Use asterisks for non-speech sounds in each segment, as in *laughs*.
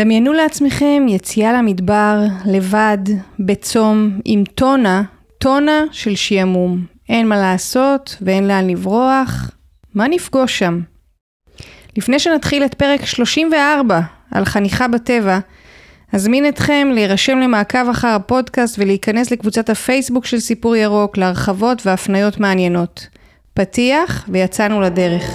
דמיינו לעצמכם יציאה למדבר, לבד, בצום, עם טונה, טונה של שעמום. אין מה לעשות ואין לאן לברוח. מה נפגוש שם? לפני שנתחיל את פרק 34 על חניכה בטבע, אזמין אתכם להירשם למעקב אחר הפודקאסט ולהיכנס לקבוצת הפייסבוק של סיפור ירוק להרחבות והפניות מעניינות. פתיח ויצאנו לדרך.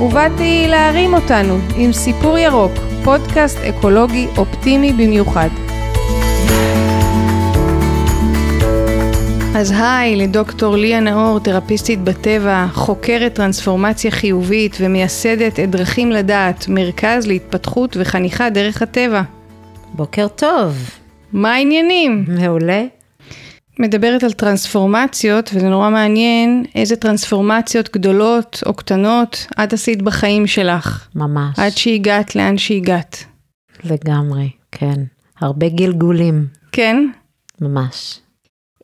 ובאתי להרים אותנו עם סיפור ירוק, פודקאסט אקולוגי אופטימי במיוחד. אז היי לדוקטור ליה נאור, תרפיסטית בטבע, חוקרת טרנספורמציה חיובית ומייסדת את דרכים לדעת, מרכז להתפתחות וחניכה דרך הטבע. בוקר טוב. מה העניינים? מעולה. מדברת על טרנספורמציות, וזה נורא מעניין איזה טרנספורמציות גדולות או קטנות את עשית בחיים שלך. ממש. עד שהגעת לאן שהגעת. לגמרי, כן. הרבה גלגולים. כן? ממש.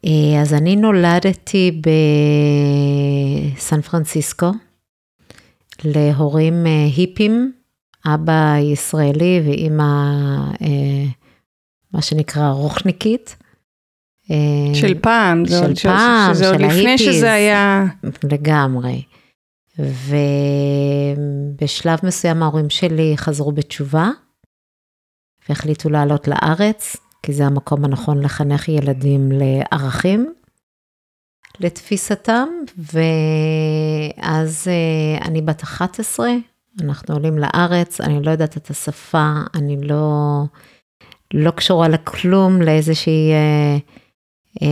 אה, אז אני נולדתי בסן פרנסיסקו, להורים אה, היפים, אבא ישראלי ואימא, אה, מה שנקרא רוחניקית. של פעם, של עוד, פעם, שזה עוד לפני שזה היה... לגמרי. ובשלב מסוים ההורים שלי חזרו בתשובה, והחליטו לעלות לארץ, כי זה המקום הנכון לחנך ילדים לערכים, לתפיסתם, ואז אה, אני בת 11, אנחנו עולים לארץ, אני לא יודעת את השפה, אני לא, לא קשורה לכלום, לאיזושהי אה, אה,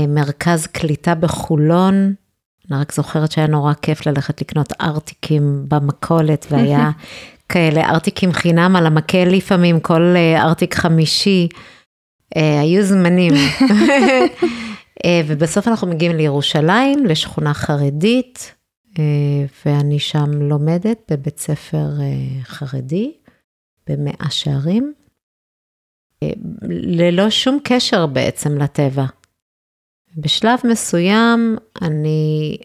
מרכז קליטה בחולון. אני רק זוכרת שהיה נורא כיף ללכת לקנות ארטיקים במכולת, והיה *laughs* כאלה ארטיקים חינם על המקל לפעמים, כל אה, ארטיק חמישי. אה, היו זמנים. *laughs* אה, ובסוף אנחנו מגיעים לירושלים, לשכונה חרדית, אה, ואני שם לומדת בבית ספר חרדי, במאה שערים, ללא שום קשר בעצם לטבע. בשלב מסוים אני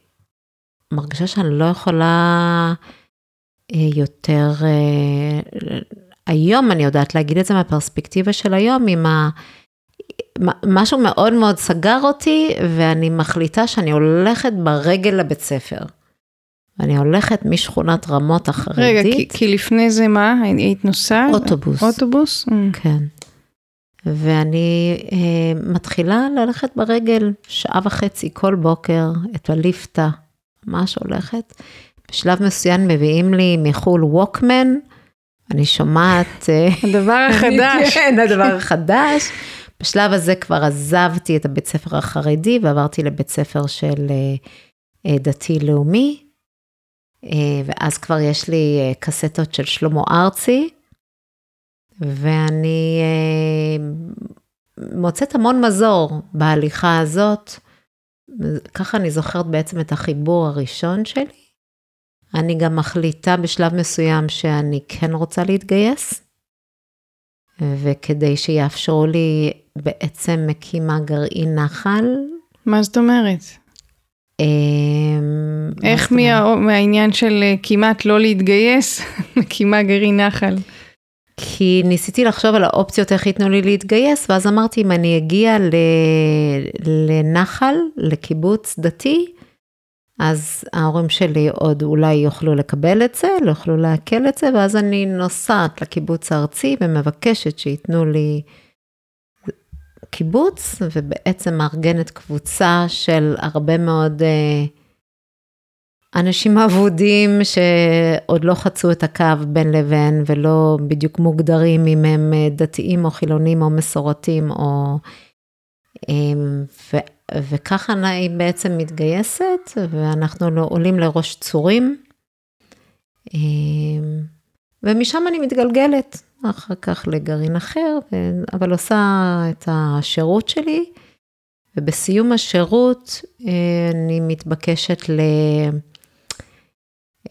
מרגישה שאני לא יכולה יותר, היום אני יודעת להגיד את זה מהפרספקטיבה של היום, עם ה... משהו מאוד מאוד סגר אותי, ואני מחליטה שאני הולכת ברגל לבית ספר. אני הולכת משכונת רמות החרדית. רגע, כי, כי לפני זה מה? היית נוסעת? אוטובוס. אוטובוס? כן. ואני אה, מתחילה ללכת ברגל שעה וחצי כל בוקר, את הליפתא, ממש הולכת. בשלב מסוים מביאים לי מחו"ל ווקמן, אני שומעת... אה, הדבר החדש. כן, הדבר החדש. בשלב הזה כבר עזבתי את הבית ספר החרדי ועברתי לבית ספר של אה, אה, דתי-לאומי, ואז כבר יש לי קסטות של שלמה ארצי, ואני מוצאת המון מזור בהליכה הזאת. ככה אני זוכרת בעצם את החיבור הראשון שלי. אני גם מחליטה בשלב מסוים שאני כן רוצה להתגייס, וכדי שיאפשרו לי, בעצם מקימה גרעין נחל. מה זאת אומרת? אמ, איך מה, מהעניין של אה, כמעט לא להתגייס, *laughs* מקימה גרעין נחל? כי ניסיתי לחשוב על האופציות איך ייתנו לי להתגייס, ואז אמרתי, אם אני אגיע לנחל, לקיבוץ דתי, אז ההורים שלי עוד אולי יוכלו לקבל את זה, לא יוכלו לעכל את זה, ואז אני נוסעת לקיבוץ הארצי ומבקשת שייתנו לי קיבוץ, ובעצם מארגנת קבוצה של הרבה מאוד אה, אנשים אבודים שעוד לא חצו את הקו בין לבין, ולא בדיוק מוגדרים אם הם אה, דתיים או חילונים או מסורתיים או... אה, וככה היא בעצם מתגייסת, ואנחנו לא עולים לראש צורים. אמ, ומשם אני מתגלגלת. אחר כך לגרעין אחר, אבל עושה את השירות שלי, ובסיום השירות אני מתבקשת ל...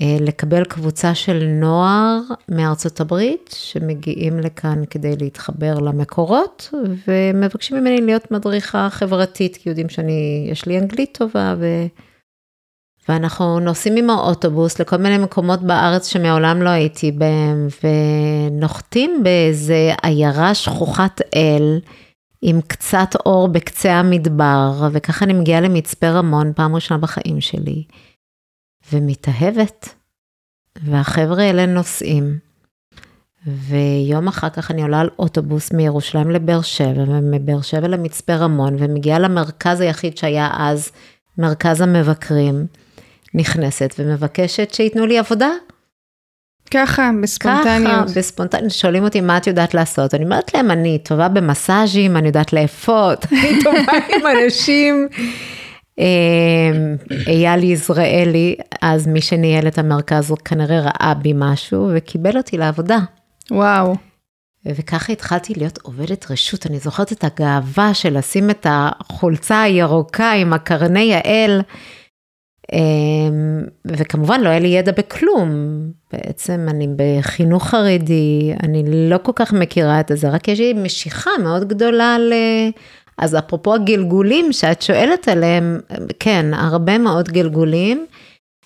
לקבל קבוצה של נוער מארצות הברית שמגיעים לכאן כדי להתחבר למקורות ומבקשים ממני להיות מדריכה חברתית כי יודעים שאני, יש לי אנגלית טובה ו... ואנחנו נוסעים עם האוטובוס לכל מיני מקומות בארץ שמעולם לא הייתי בהם ונוחתים באיזה עיירה שכוחת אל עם קצת אור בקצה המדבר וככה אני מגיעה למצפה רמון פעם ראשונה בחיים שלי. ומתאהבת, והחבר'ה האלה נוסעים. ויום אחר כך אני עולה על אוטובוס מירושלים לבאר שבע, ומבאר שבע למצפה רמון, ומגיעה למרכז היחיד שהיה אז מרכז המבקרים, נכנסת ומבקשת שייתנו לי עבודה. ככה, בספונטניות. ככה, בספונטניות. שואלים אותי מה את יודעת לעשות, אני אומרת להם, אני טובה במסאז'ים, אני יודעת לאפות, אני טובה עם אנשים. אמ, אייל יזרעאלי, אז מי שניהל את המרכז, הוא כנראה ראה בי משהו וקיבל אותי לעבודה. וואו. וככה התחלתי להיות עובדת רשות. אני זוכרת את הגאווה של לשים את החולצה הירוקה עם הקרני האל, אמ, וכמובן לא היה לי ידע בכלום. בעצם אני בחינוך חרדי, אני לא כל כך מכירה את זה, רק יש לי משיכה מאוד גדולה ל... אז אפרופו הגלגולים שאת שואלת עליהם, כן, הרבה מאוד גלגולים,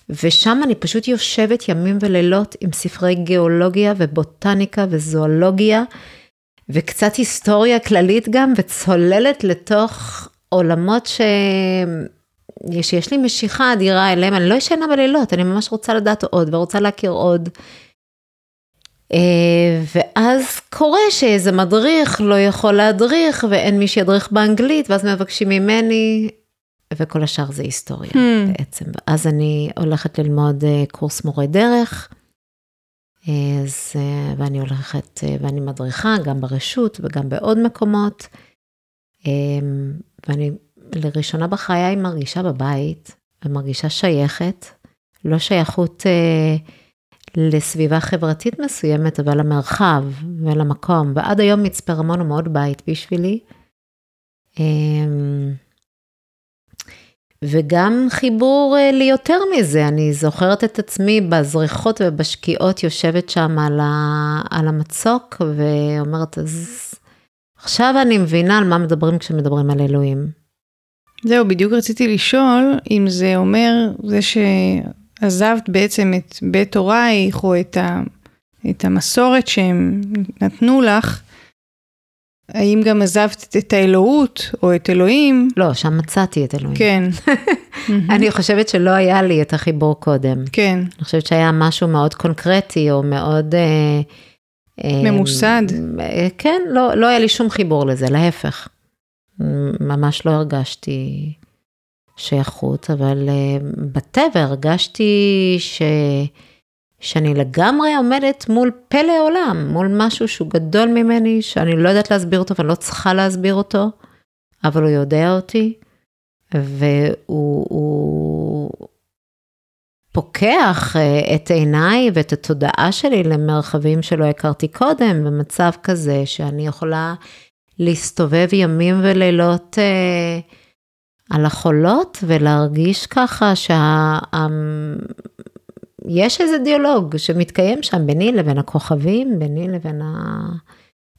ושם אני פשוט יושבת ימים ולילות עם ספרי גיאולוגיה ובוטניקה וזואולוגיה, וקצת היסטוריה כללית גם, וצוללת לתוך עולמות ש... שיש לי משיכה אדירה אליהם, אני לא ישנה בלילות, אני ממש רוצה לדעת עוד ורוצה להכיר עוד. אה, ואז קורה שאיזה מדריך לא יכול להדריך ואין מי שידריך באנגלית, ואז מבקשים ממני, וכל השאר זה היסטוריה hmm. בעצם. אז אני הולכת ללמוד אה, קורס מורה דרך, אז, אה, ואני הולכת, ואני מדריכה גם ברשות וגם בעוד מקומות, ואני לראשונה בחיי מרגישה בבית, ומרגישה שייכת, לא שייכות... לסביבה חברתית מסוימת, אבל למרחב ולמקום, ועד היום מצפה רמון הוא מאוד בית בשבילי. אמ, וגם חיבור אה, ליותר מזה, אני זוכרת את עצמי בזריחות ובשקיעות יושבת שם על, ה, על המצוק ואומרת, אז עכשיו אני מבינה על מה מדברים כשמדברים על אלוהים. זהו, בדיוק רציתי לשאול אם זה אומר, זה ש... עזבת בעצם את בית הורייך או את, ה, את המסורת שהם נתנו לך, האם גם עזבת את האלוהות או את אלוהים? לא, שם מצאתי את אלוהים. כן. *laughs* אני חושבת שלא היה לי את החיבור קודם. כן. אני חושבת שהיה משהו מאוד קונקרטי או מאוד... אה, אה, ממוסד. אה, כן, לא, לא היה לי שום חיבור לזה, להפך. ממש לא הרגשתי שייכות, אבל uh, בטבע הרגשתי ש... שאני לגמרי עומדת מול פלא עולם, מול משהו שהוא גדול ממני, שאני לא יודעת להסביר אותו ואני לא צריכה להסביר אותו, אבל הוא יודע אותי, והוא פוקח uh, את עיניי ואת התודעה שלי למרחבים שלא הכרתי קודם, במצב כזה שאני יכולה להסתובב ימים ולילות uh, על החולות ולהרגיש ככה שיש שה... איזה דיאלוג שמתקיים שם ביני לבין הכוכבים, ביני לבין ה...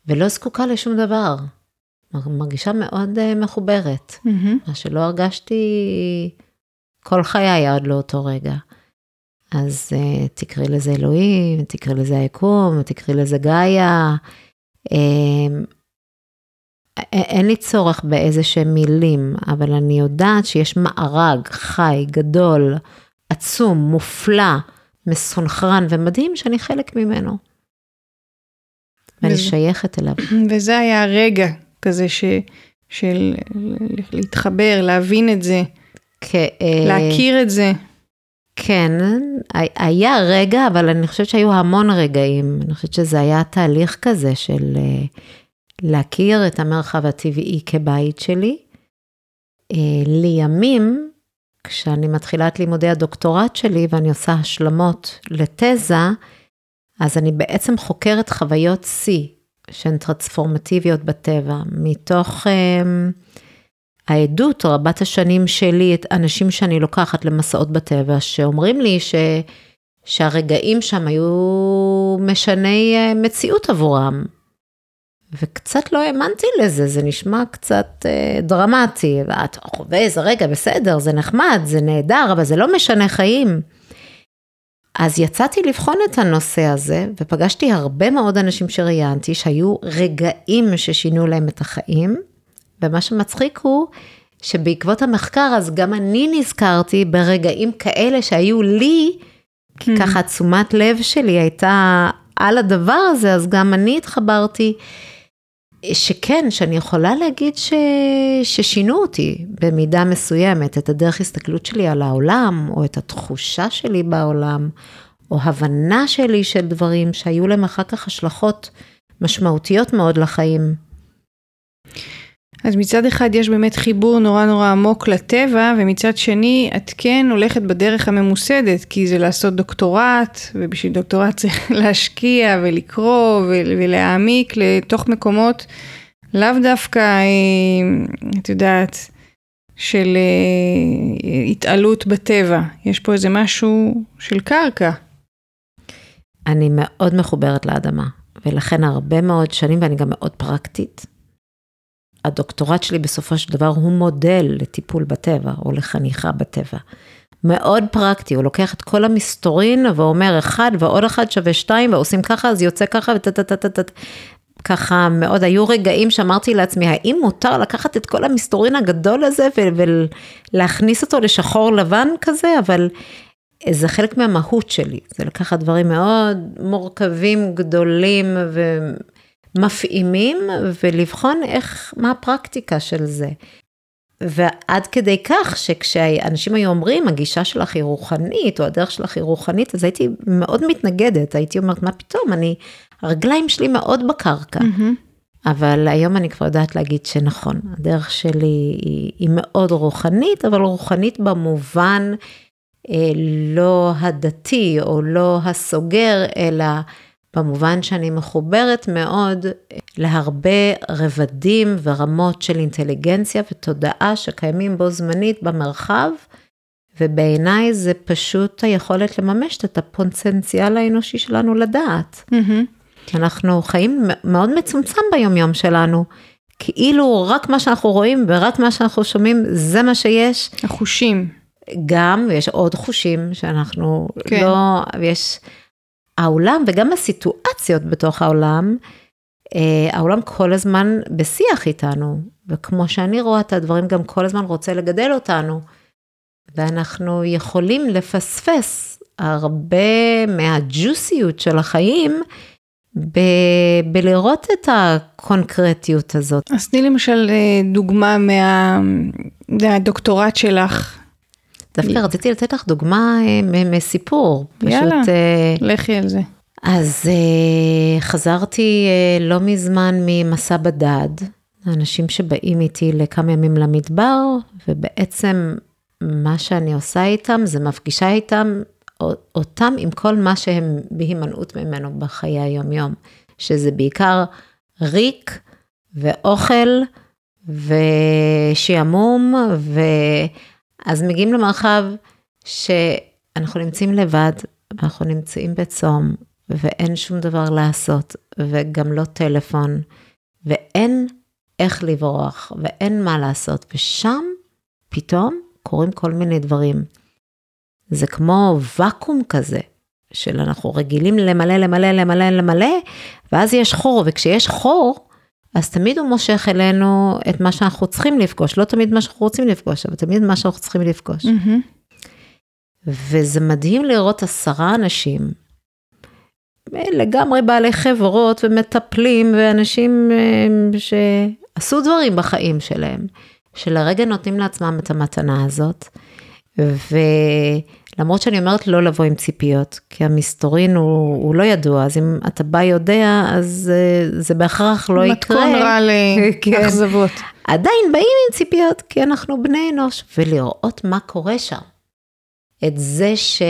ולא זקוקה לשום דבר. מרגישה מאוד uh, מחוברת, mm-hmm. מה שלא הרגשתי כל חיי עד לאותו רגע. אז uh, תקראי לזה אלוהים, תקראי לזה היקום, תקראי לזה גאיה. Uh, אין לי צורך באיזה שהם מילים, אבל אני יודעת שיש מארג חי, גדול, עצום, מופלא, מסונכרן ומדהים שאני חלק ממנו. ואני וזה, שייכת אליו. *clears throat* וזה היה הרגע כזה ש, של להתחבר, להבין את זה, כ, אה, להכיר את זה. כן, היה רגע, אבל אני חושבת שהיו המון רגעים. אני חושבת שזה היה תהליך כזה של... אה, להכיר את המרחב הטבעי כבית שלי. אה, לימים, כשאני מתחילה את לימודי הדוקטורט שלי ואני עושה השלמות לתזה, אז אני בעצם חוקרת חוויות שיא שהן טרנספורמטיביות בטבע, מתוך אה, העדות רבת השנים שלי, את אנשים שאני לוקחת למסעות בטבע, שאומרים לי ש, שהרגעים שם היו משני אה, מציאות עבורם. וקצת לא האמנתי לזה, זה נשמע קצת אה, דרמטי, ואת חווה איזה רגע, בסדר, זה נחמד, זה נהדר, אבל זה לא משנה חיים. אז יצאתי לבחון את הנושא הזה, ופגשתי הרבה מאוד אנשים שראיינתי, שהיו רגעים ששינו להם את החיים, ומה שמצחיק הוא, שבעקבות המחקר, אז גם אני נזכרתי ברגעים כאלה שהיו לי, כי hmm. ככה תשומת לב שלי הייתה על הדבר הזה, אז גם אני התחברתי. שכן, שאני יכולה להגיד ש... ששינו אותי במידה מסוימת, את הדרך הסתכלות שלי על העולם, או את התחושה שלי בעולם, או הבנה שלי של דברים שהיו להם אחר כך השלכות משמעותיות מאוד לחיים. אז מצד אחד יש באמת חיבור נורא נורא עמוק לטבע, ומצד שני את כן הולכת בדרך הממוסדת, כי זה לעשות דוקטורט, ובשביל דוקטורט *laughs* צריך להשקיע ולקרוא ולהעמיק לתוך מקומות לאו דווקא, אה, את יודעת, של אה, התעלות בטבע. יש פה איזה משהו של קרקע. אני מאוד מחוברת לאדמה, ולכן הרבה מאוד שנים, ואני גם מאוד פרקטית. הדוקטורט שלי בסופו של דבר הוא מודל לטיפול בטבע, או לחניכה בטבע. מאוד פרקטי, הוא לוקח את כל המסתורין ואומר אחד ועוד אחד שווה שתיים ועושים ככה, אז יוצא ככה וטטטטטט. ככה מאוד, היו רגעים שאמרתי לעצמי, האם מותר לקחת את כל המסתורין הגדול הזה ולהכניס אותו לשחור לבן כזה, אבל זה חלק מהמהות שלי, זה לקחת דברים מאוד מורכבים, גדולים ומפעימים, ולבחון איך, מה הפרקטיקה של זה. ועד כדי כך שכשאנשים היו אומרים, הגישה שלך היא רוחנית, או הדרך שלך היא רוחנית, אז הייתי מאוד מתנגדת, הייתי אומרת, מה פתאום, אני, הרגליים שלי מאוד בקרקע. Mm-hmm. אבל היום אני כבר יודעת להגיד שנכון, הדרך שלי היא, היא מאוד רוחנית, אבל רוחנית במובן אה, לא הדתי או לא הסוגר, אלא במובן שאני מחוברת מאוד להרבה רבדים ורמות של אינטליגנציה ותודעה שקיימים בו זמנית במרחב, ובעיניי זה פשוט היכולת לממש את הפוטנציאל האנושי שלנו לדעת. Mm-hmm. אנחנו חיים מאוד מצומצם ביומיום שלנו. כאילו רק מה שאנחנו רואים ורק מה שאנחנו שומעים, זה מה שיש. החושים. גם, ויש עוד חושים שאנחנו כן. לא, ויש העולם וגם הסיטואציות בתוך העולם, אה, העולם כל הזמן בשיח איתנו, וכמו שאני רואה את הדברים, גם כל הזמן רוצה לגדל אותנו, ואנחנו יכולים לפספס הרבה מהג'וסיות של החיים, ב- בלראות את הקונקרטיות הזאת. אז תני למשל אה, דוגמה מה... מהדוקטורט שלך. דווקא רציתי לתת לך דוגמה אה, מסיפור. יאללה, פשוט, אה, לכי על זה. אז אה, חזרתי לא מזמן ממסע בדד, האנשים שבאים איתי לכמה ימים למדבר, ובעצם מה שאני עושה איתם זה מפגישה איתם, אותם עם כל מה שהם בהימנעות ממנו בחיי היום-יום, שזה בעיקר ריק ואוכל ושעמום ו... אז מגיעים למרחב שאנחנו נמצאים לבד, אנחנו נמצאים בצום, ואין שום דבר לעשות, וגם לא טלפון, ואין איך לברוח, ואין מה לעשות, ושם פתאום קורים כל מיני דברים. זה כמו ואקום כזה, של אנחנו רגילים למלא, למלא, למלא, למלא, ואז יש חור, וכשיש חור, אז תמיד הוא מושך אלינו את מה שאנחנו צריכים לפגוש, לא תמיד מה שאנחנו רוצים לפגוש, אבל תמיד מה שאנחנו צריכים לפגוש. Mm-hmm. וזה מדהים לראות עשרה אנשים, לגמרי בעלי חברות ומטפלים ואנשים אה, שעשו דברים בחיים שלהם, שלרגע נותנים לעצמם את המתנה הזאת. למרות שאני אומרת לא לבוא עם ציפיות, כי המסתורין הוא, הוא לא ידוע, אז אם אתה בא יודע, אז uh, זה בהכרח לא יקרה. מתכון רע *laughs* לאכזבות. כן. עדיין באים עם ציפיות, כי אנחנו בני אנוש, ולראות מה קורה שם. את זה ש,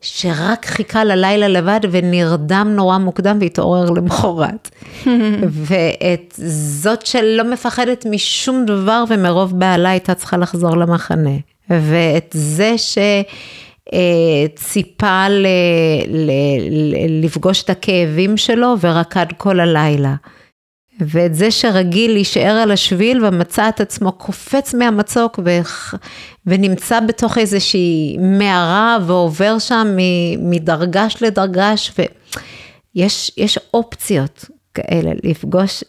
שרק חיכה ללילה לבד ונרדם נורא מוקדם והתעורר למחרת. *laughs* ואת זאת שלא מפחדת משום דבר ומרוב בעלה הייתה צריכה לחזור למחנה. ואת זה שציפה ל, ל, ל, לפגוש את הכאבים שלו ורקד כל הלילה. ואת זה שרגיל להישאר על השביל ומצא את עצמו קופץ מהמצוק ו... ונמצא בתוך איזושהי מערה ועובר שם מדרגש לדרגש, ויש אופציות כאלה לפגוש,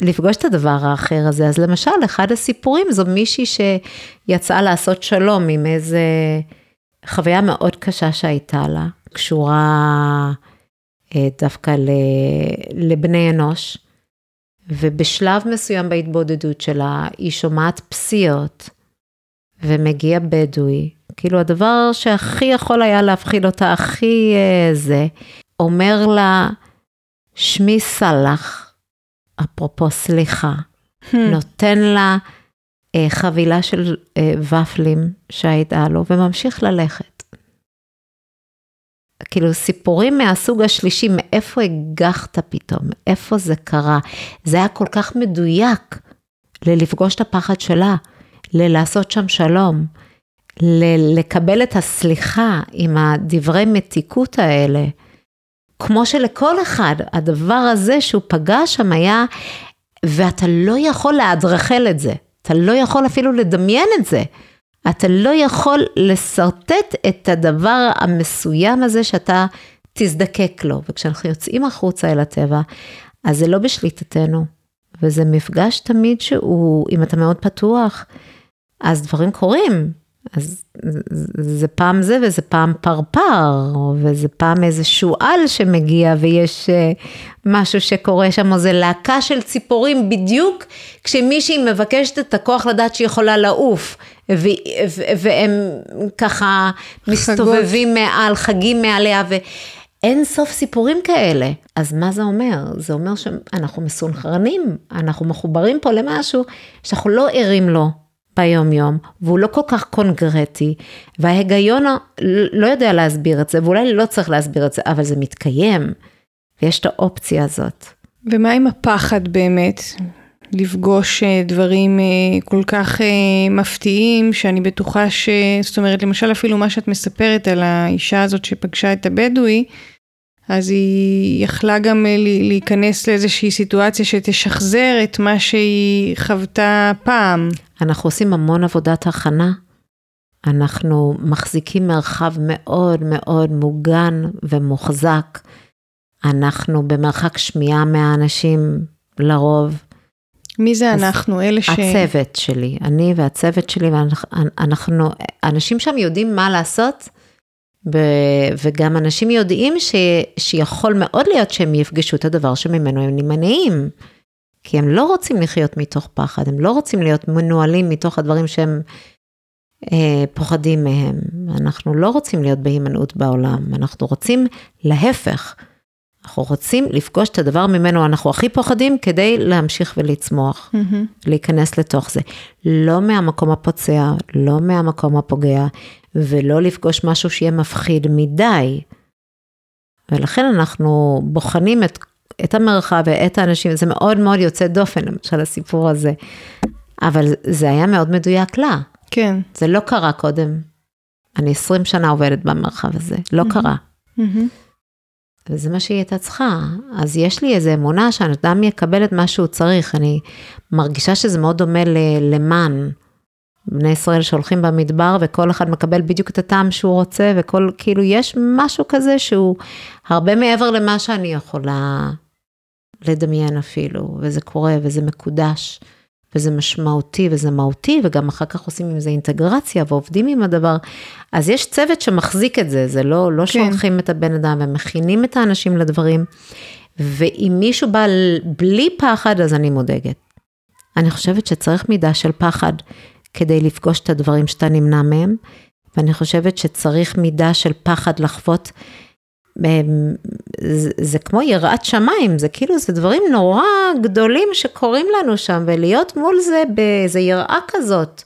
לפגוש את הדבר האחר הזה. אז למשל, אחד הסיפורים זו מישהי שיצאה לעשות שלום עם איזה חוויה מאוד קשה שהייתה לה, קשורה אה, דווקא לבני אנוש. ובשלב מסוים בהתבודדות שלה, היא שומעת פסיעות, ומגיע בדואי, כאילו הדבר שהכי יכול היה להפחיד אותה, הכי uh, זה, אומר לה, שמי סאלח, אפרופו סליחה, hmm. נותן לה חבילה של uh, ופלים שהייתה לו, וממשיך ללכת. כאילו סיפורים מהסוג השלישי, מאיפה הגחת פתאום, איפה זה קרה. זה היה כל כך מדויק ללפגוש את הפחד שלה, ללעשות שם שלום, לקבל את הסליחה עם הדברי מתיקות האלה. כמו שלכל אחד, הדבר הזה שהוא פגש שם היה, ואתה לא יכול להדרכל את זה, אתה לא יכול אפילו לדמיין את זה. אתה לא יכול לשרטט את הדבר המסוים הזה שאתה תזדקק לו. וכשאנחנו יוצאים החוצה אל הטבע, אז זה לא בשליטתנו. וזה מפגש תמיד שהוא, אם אתה מאוד פתוח, אז דברים קורים. אז זה פעם זה וזה פעם פרפר, וזה פעם איזה שועל שמגיע ויש אה, משהו שקורה שם, או זה להקה של ציפורים בדיוק כשמישהי מבקשת את הכוח לדעת שהיא יכולה לעוף, והם ככה מסתובבים מעל, חגים מעליה, ואין סוף סיפורים כאלה. אז מה זה אומר? זה אומר שאנחנו מסונכרנים, אנחנו מחוברים פה למשהו שאנחנו לא ערים לו. ביום יום, והוא לא כל כך קונקרטי, וההיגיון לא יודע להסביר את זה, ואולי לא צריך להסביר את זה, אבל זה מתקיים, ויש את האופציה הזאת. ומה עם הפחד באמת? לפגוש אה, דברים אה, כל כך אה, מפתיעים, שאני בטוחה ש... זאת אומרת, למשל אפילו מה שאת מספרת על האישה הזאת שפגשה את הבדואי, אז היא יכלה גם להיכנס לאיזושהי סיטואציה שתשחזר את מה שהיא חוותה פעם. אנחנו עושים המון עבודת הכנה. אנחנו מחזיקים מרחב מאוד מאוד מוגן ומוחזק. אנחנו במרחק שמיעה מהאנשים לרוב. מי זה אנחנו? אלה ש... הצוות שלי, אני והצוות שלי, ואנחנו, אנשים שם יודעים מה לעשות, וגם אנשים יודעים ש, שיכול מאוד להיות שהם יפגשו את הדבר שממנו הם נמנעים. כי הם לא רוצים לחיות מתוך פחד, הם לא רוצים להיות מנוהלים מתוך הדברים שהם אה, פוחדים מהם. אנחנו לא רוצים להיות בהימנעות בעולם, אנחנו רוצים להפך. אנחנו רוצים לפגוש את הדבר ממנו אנחנו הכי פוחדים כדי להמשיך ולצמוח, mm-hmm. להיכנס לתוך זה. לא מהמקום הפוצע, לא מהמקום הפוגע, ולא לפגוש משהו שיהיה מפחיד מדי. ולכן אנחנו בוחנים את את המרחב ואת האנשים, זה מאוד מאוד יוצא דופן, למשל הסיפור הזה. אבל זה היה מאוד מדויק לה. כן. זה לא קרה קודם. אני 20 שנה עובדת במרחב הזה, לא mm-hmm. קרה. Mm-hmm. וזה מה שהיא הייתה צריכה. אז יש לי איזו אמונה שאדם יקבל את מה שהוא צריך. אני מרגישה שזה מאוד דומה למן. בני ישראל שהולכים במדבר וכל אחד מקבל בדיוק את הטעם שהוא רוצה וכל, כאילו יש משהו כזה שהוא הרבה מעבר למה שאני יכולה לדמיין אפילו, וזה קורה וזה מקודש, וזה משמעותי וזה מהותי, וגם אחר כך עושים עם זה אינטגרציה ועובדים עם הדבר. אז יש צוות שמחזיק את זה, זה לא, לא כן. שולחים את הבן אדם ומכינים את האנשים לדברים, ואם מישהו בא בלי פחד, אז אני מודאגת. אני חושבת שצריך מידה של פחד כדי לפגוש את הדברים שאתה נמנע מהם, ואני חושבת שצריך מידה של פחד לחוות זה, זה כמו יראת שמיים, זה כאילו, זה דברים נורא גדולים שקורים לנו שם, ולהיות מול זה באיזה יראה כזאת,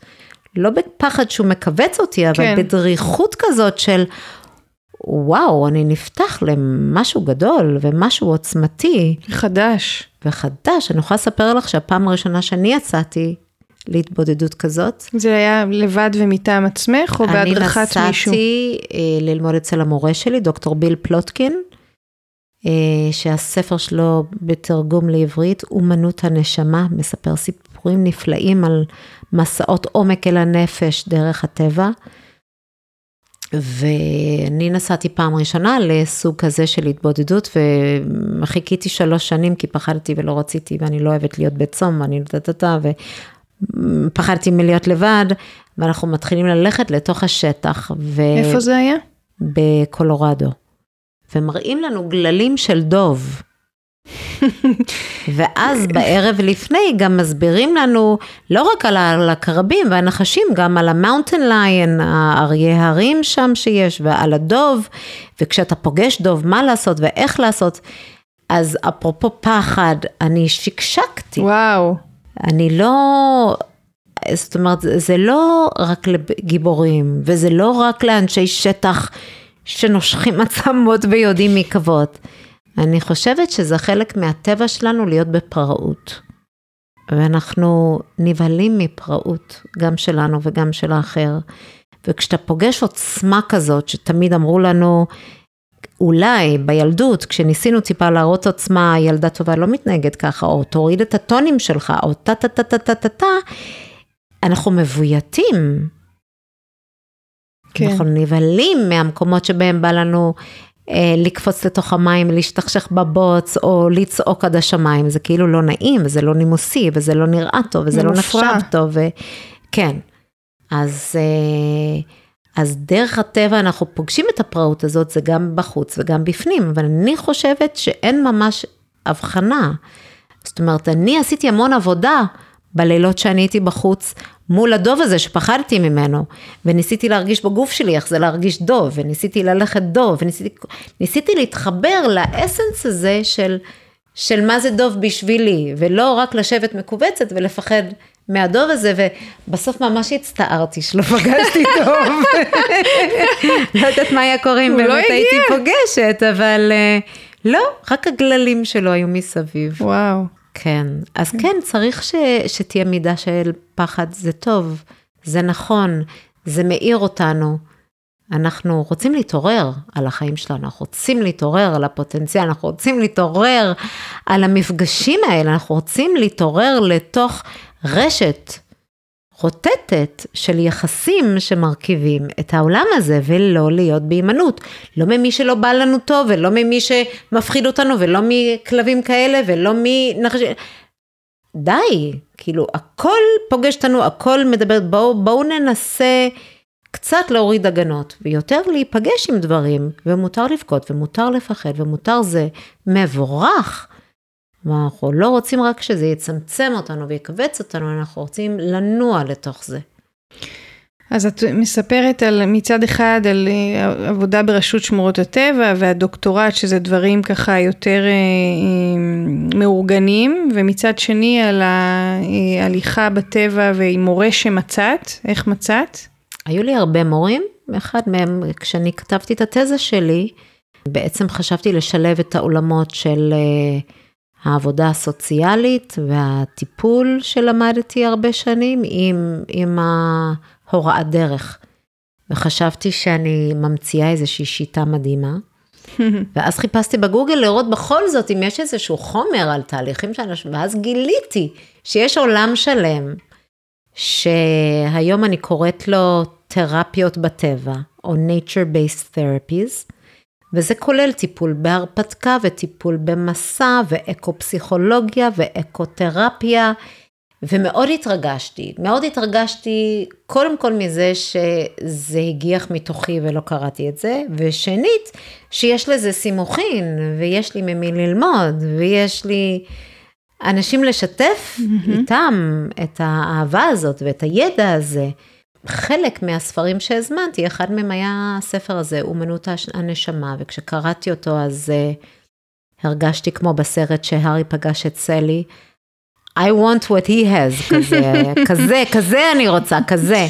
לא בפחד שהוא מכווץ אותי, אבל כן. בדריכות כזאת של, וואו, אני נפתח למשהו גדול ומשהו עוצמתי חדש. וחדש. אני יכולה לספר לך שהפעם הראשונה שאני יצאתי להתבודדות כזאת, זה היה לבד ומטעם עצמך, או בהדרכת אני מישהו? נסעתי אה, ללמוד אצל המורה שלי, דוקטור ביל פלוטקין, אה, שהספר שלו בתרגום לעברית, אומנות הנשמה, מספר סיפורים נפלאים על מסעות עומק אל הנפש דרך הטבע. ואני נסעתי פעם ראשונה לסוג כזה של התבודדות, וחיכיתי שלוש שנים כי פחדתי ולא רציתי, ואני לא אוהבת להיות בצום, ואני טה-טה-טה, ופחדתי מלהיות לבד, ואנחנו מתחילים ללכת לתוך השטח. ו... איפה זה היה? בקולורדו. ומראים לנו גללים של דוב. *laughs* ואז בערב לפני גם מסבירים לנו לא רק על העקרבים והנחשים, גם על ה mountain lion, האריה הרים שם שיש, ועל הדוב, וכשאתה פוגש דוב, מה לעשות ואיך לעשות. אז אפרופו פחד, אני שקשקתי. וואו. אני לא, זאת אומרת, זה לא רק לגיבורים, וזה לא רק לאנשי שטח שנושכים עצמות ויודעים מקוות. אני חושבת שזה חלק מהטבע שלנו להיות בפראות. ואנחנו נבהלים מפראות, גם שלנו וגם של האחר. וכשאתה פוגש עוצמה כזאת, שתמיד אמרו לנו, אולי בילדות, כשניסינו טיפה להראות עוצמה, ילדה טובה לא מתנהגת ככה, או תוריד את הטונים שלך, או טה טה טה טה טה טה טה, אנחנו מבויתים. כן. אנחנו נבהלים מהמקומות שבהם בא לנו אה, לקפוץ לתוך המים, להשתכשך בבוץ, או לצעוק עד השמיים, זה כאילו לא נעים, וזה לא נימוסי, וזה לא נראה טוב, וזה זה לא. נחשב טוב, ו... כן. אז, אה, אז דרך הטבע אנחנו פוגשים את הפראות הזאת, זה גם בחוץ וגם בפנים, אבל אני חושבת שאין ממש הבחנה. זאת אומרת, אני עשיתי המון עבודה בלילות שאני הייתי בחוץ, מול הדוב הזה שפחדתי ממנו, וניסיתי להרגיש בגוף שלי איך זה להרגיש דוב, וניסיתי ללכת דוב, וניסיתי ניסיתי להתחבר לאסנס הזה של, של מה זה דוב בשבילי, ולא רק לשבת מכווצת ולפחד מהדוב הזה, ובסוף ממש הצטערתי שלא פגשתי דוב. לא יודעת מה היה קורה אם לא באמת. הייתי פוגשת, אבל אה, לא, רק הגללים שלו היו מסביב. וואו. כן, אז כן, צריך ש, שתהיה מידה של פחד, זה טוב, זה נכון, זה מאיר אותנו. אנחנו רוצים להתעורר על החיים שלנו, אנחנו רוצים להתעורר על הפוטנציאל, אנחנו רוצים להתעורר על המפגשים האלה, אנחנו רוצים להתעורר לתוך רשת רוטטת של יחסים שמרכיבים את העולם הזה, ולא להיות בהימנעות. לא ממי שלא בא לנו טוב, ולא ממי שמפחיד אותנו, ולא מכלבים כאלה, ולא מנחשים. די, כאילו, הכל פוגש אותנו, הכל מדבר, בואו בוא ננסה קצת להוריד הגנות, ויותר להיפגש עם דברים, ומותר לבכות, ומותר לפחד, ומותר זה מבורך. ואנחנו לא רוצים רק שזה יצמצם אותנו ויכווץ אותנו, אנחנו רוצים לנוע לתוך זה. אז את מספרת על מצד אחד על אה, עבודה ברשות שמורות הטבע והדוקטורט שזה דברים ככה יותר אה, אה, מאורגנים ומצד שני על ההליכה בטבע ועם מורה שמצאת, איך מצאת? היו לי הרבה מורים, אחד מהם, כשאני כתבתי את התזה שלי, בעצם חשבתי לשלב את העולמות של אה, העבודה הסוציאלית והטיפול שלמדתי הרבה שנים עם, עם ההוראת דרך. וחשבתי שאני ממציאה איזושהי שיטה מדהימה. *laughs* ואז חיפשתי בגוגל לראות בכל זאת אם יש איזשהו חומר על תהליכים של אנשים, ואז גיליתי שיש עולם שלם, שהיום אני קוראת לו תרפיות בטבע, או nature-based therapies, וזה כולל טיפול בהרפתקה וטיפול במסע ואקו-פסיכולוגיה ואקותרפיה, ומאוד התרגשתי, מאוד התרגשתי קודם כל מזה שזה הגיח מתוכי ולא קראתי את זה, ושנית, שיש לזה סימוכין, ויש לי ממי ללמוד, ויש לי אנשים לשתף mm-hmm. איתם את האהבה הזאת ואת הידע הזה. חלק מהספרים שהזמנתי, אחד מהם היה הספר הזה, אומנות הנשמה, וכשקראתי אותו אז uh, הרגשתי כמו בסרט שהארי פגש את סלי, I want what he has, כזה, *laughs* כזה, כזה אני רוצה, כזה.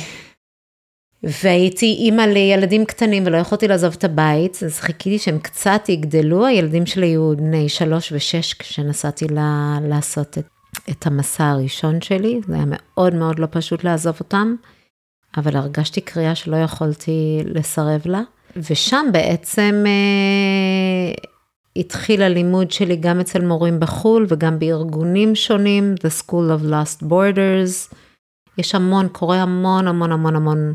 והייתי אימא לילדים קטנים ולא יכולתי לעזוב את הבית, אז חיכיתי שהם קצת יגדלו, הילדים שלי היו בני שלוש ושש כשנסעתי לה, לעשות את, את המסע הראשון שלי, זה היה מאוד מאוד לא פשוט לעזוב אותם, אבל הרגשתי קריאה שלא יכולתי לסרב לה, ושם בעצם אה, התחיל הלימוד שלי גם אצל מורים בחו"ל וגם בארגונים שונים, The School of Lost Borders, יש המון, קורה המון המון המון המון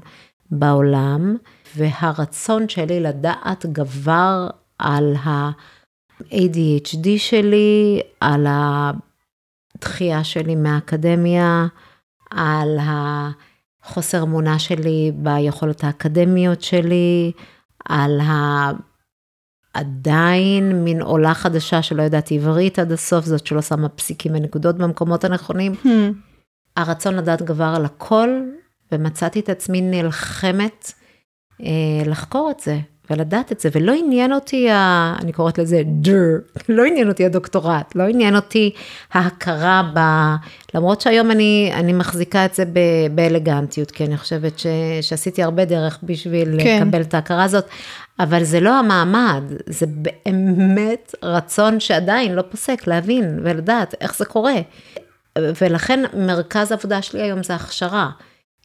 בעולם, והרצון שלי לדעת גבר על ה-ADHD שלי, על הדחייה שלי מהאקדמיה, על החוסר אמונה שלי ביכולת האקדמיות שלי, על ה... עדיין מין עולה חדשה שלא יודעת עברית עד הסוף, זאת שלא שמה פסיקים ונקודות במקומות הנכונים. Hmm. הרצון לדעת גבר על הכל, ומצאתי את עצמי נלחמת אה, לחקור את זה ולדעת את זה, ולא עניין אותי, ה, אני קוראת לזה דר, לא עניין אותי הדוקטורט, לא עניין אותי ההכרה ב... למרות שהיום אני, אני מחזיקה את זה ב, באלגנטיות, כי אני חושבת ש, שעשיתי הרבה דרך בשביל כן. לקבל את ההכרה הזאת, אבל זה לא המעמד, זה באמת רצון שעדיין לא פוסק להבין ולדעת איך זה קורה. ולכן מרכז העבודה שלי היום זה הכשרה.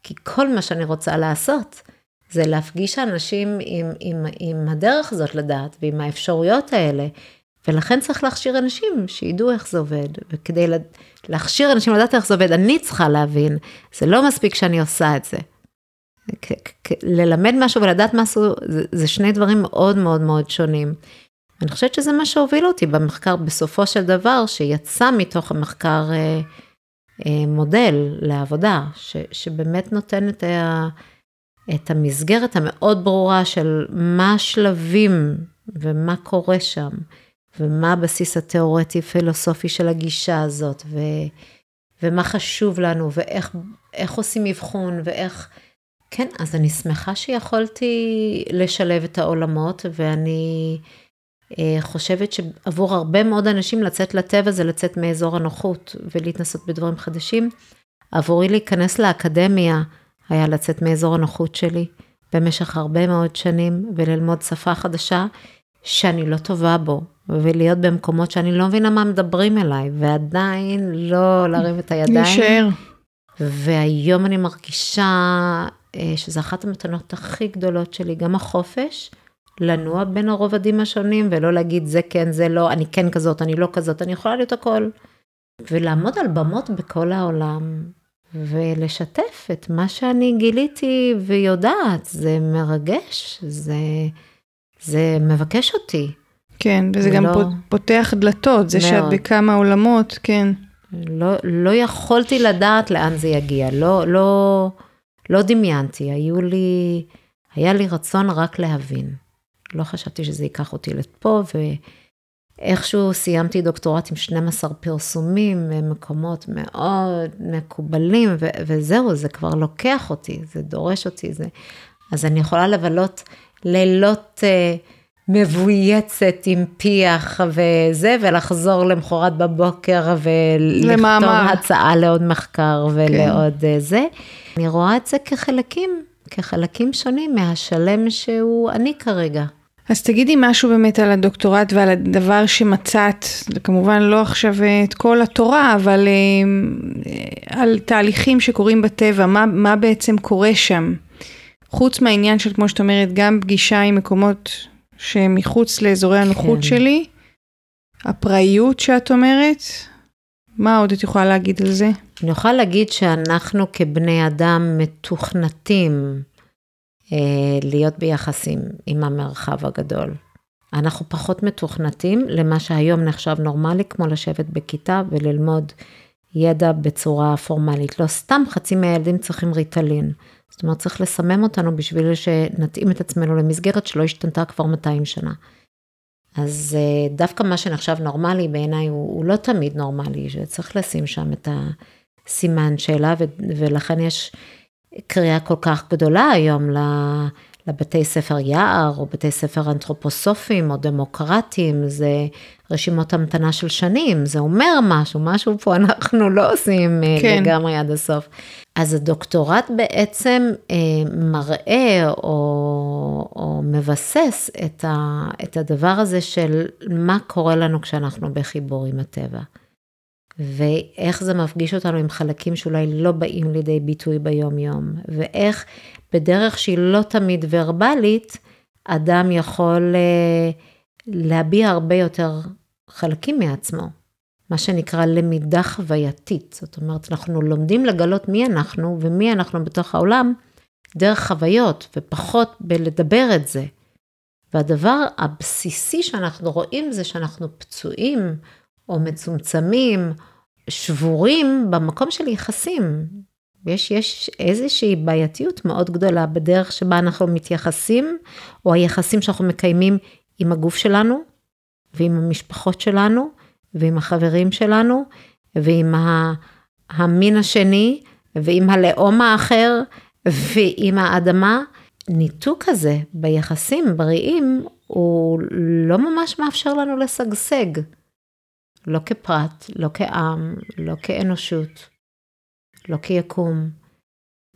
כי כל מה שאני רוצה לעשות, זה להפגיש אנשים עם, עם, עם הדרך הזאת לדעת ועם האפשרויות האלה. ולכן צריך להכשיר אנשים שידעו איך זה עובד. וכדי להכשיר אנשים לדעת איך זה עובד, אני צריכה להבין, זה לא מספיק שאני עושה את זה. ללמד משהו ולדעת משהו, זה, זה שני דברים מאוד מאוד מאוד שונים. אני חושבת שזה מה שהוביל אותי במחקר בסופו של דבר, שיצא מתוך המחקר אה, אה, מודל לעבודה, ש, שבאמת נותן את, ה, את המסגרת המאוד ברורה של מה השלבים ומה קורה שם, ומה הבסיס התיאורטי-פילוסופי של הגישה הזאת, ו, ומה חשוב לנו, ואיך עושים אבחון, ואיך... כן, אז אני שמחה שיכולתי לשלב את העולמות, ואני... אה, חושבת שעבור הרבה מאוד אנשים לצאת לטבע זה לצאת מאזור הנוחות ולהתנסות בדברים חדשים. עבורי להיכנס לאקדמיה היה לצאת מאזור הנוחות שלי במשך הרבה מאוד שנים וללמוד שפה חדשה שאני לא טובה בו ולהיות במקומות שאני לא מבינה מה מדברים אליי ועדיין לא להרים את הידיים. להישאר. והיום אני מרגישה אה, שזו אחת המתנות הכי גדולות שלי, גם החופש. לנוע בין הרובדים השונים ולא להגיד זה כן, זה לא, אני כן כזאת, אני לא כזאת, אני יכולה להיות הכל. ולעמוד על במות בכל העולם ולשתף את מה שאני גיליתי ויודעת, זה מרגש, זה, זה מבקש אותי. כן, וזה גם לא... פותח דלתות, זה מאוד. שאת בכמה עולמות, כן. לא, לא יכולתי לדעת לאן זה יגיע, לא, לא, לא דמיינתי, היו לי, היה לי רצון רק להבין. לא חשבתי שזה ייקח אותי לפה, ואיכשהו סיימתי דוקטורט עם 12 פרסומים במקומות מאוד מקובלים, ו- וזהו, זה כבר לוקח אותי, זה דורש אותי, זה... אז אני יכולה לבלות לילות uh, מבויצת עם פיח וזה, ולחזור למחרת בבוקר ולכתוב הצעה לעוד מחקר ולעוד כן. זה. אני רואה את זה כחלקים, כחלקים שונים מהשלם שהוא אני כרגע. אז תגידי משהו באמת על הדוקטורט ועל הדבר שמצאת, כמובן לא עכשיו אה, את כל התורה, אבל אה, על תהליכים שקורים בטבע, מה, מה בעצם קורה שם? חוץ מהעניין של, כמו שאת אומרת, גם פגישה עם מקומות שמחוץ לאזורי הנוחות כן. שלי, הפראיות שאת אומרת, מה עוד את יכולה להגיד על זה? אני יכולה להגיד שאנחנו כבני אדם מתוכנתים אה, להיות ביחסים עם המרחב הגדול. אנחנו פחות מתוכנתים למה שהיום נחשב נורמלי, כמו לשבת בכיתה וללמוד ידע בצורה פורמלית. לא סתם חצי מהילדים צריכים ריטלין. זאת אומרת, צריך לסמם אותנו בשביל שנתאים את עצמנו למסגרת שלא השתנתה כבר 200 שנה. אז אה, דווקא מה שנחשב נורמלי בעיניי הוא, הוא לא תמיד נורמלי, שצריך לשים שם את הסימן שאלה, ולכן יש קריאה כל כך גדולה היום לבתי ספר יער, או בתי ספר אנתרופוסופיים, או דמוקרטיים, זה רשימות המתנה של שנים, זה אומר משהו, משהו פה אנחנו לא עושים אה, כן. לגמרי עד הסוף. אז הדוקטורט בעצם אה, מראה או, או מבסס את, ה, את הדבר הזה של מה קורה לנו כשאנחנו בחיבור עם הטבע. ואיך זה מפגיש אותנו עם חלקים שאולי לא באים לידי ביטוי ביום-יום, ואיך בדרך שהיא לא תמיד ורבלית, אדם יכול אה, להביע הרבה יותר חלקים מעצמו, מה שנקרא למידה חווייתית. זאת אומרת, אנחנו לומדים לגלות מי אנחנו ומי אנחנו בתוך העולם דרך חוויות, ופחות בלדבר את זה. והדבר הבסיסי שאנחנו רואים זה שאנחנו פצועים או מצומצמים, שבורים במקום של יחסים. יש, יש איזושהי בעייתיות מאוד גדולה בדרך שבה אנחנו מתייחסים, או היחסים שאנחנו מקיימים עם הגוף שלנו, ועם המשפחות שלנו, ועם החברים שלנו, ועם המין השני, ועם הלאום האחר, ועם האדמה. ניתוק הזה ביחסים בריאים, הוא לא ממש מאפשר לנו לשגשג. לא כפרט, לא כעם, לא כאנושות, לא כיקום.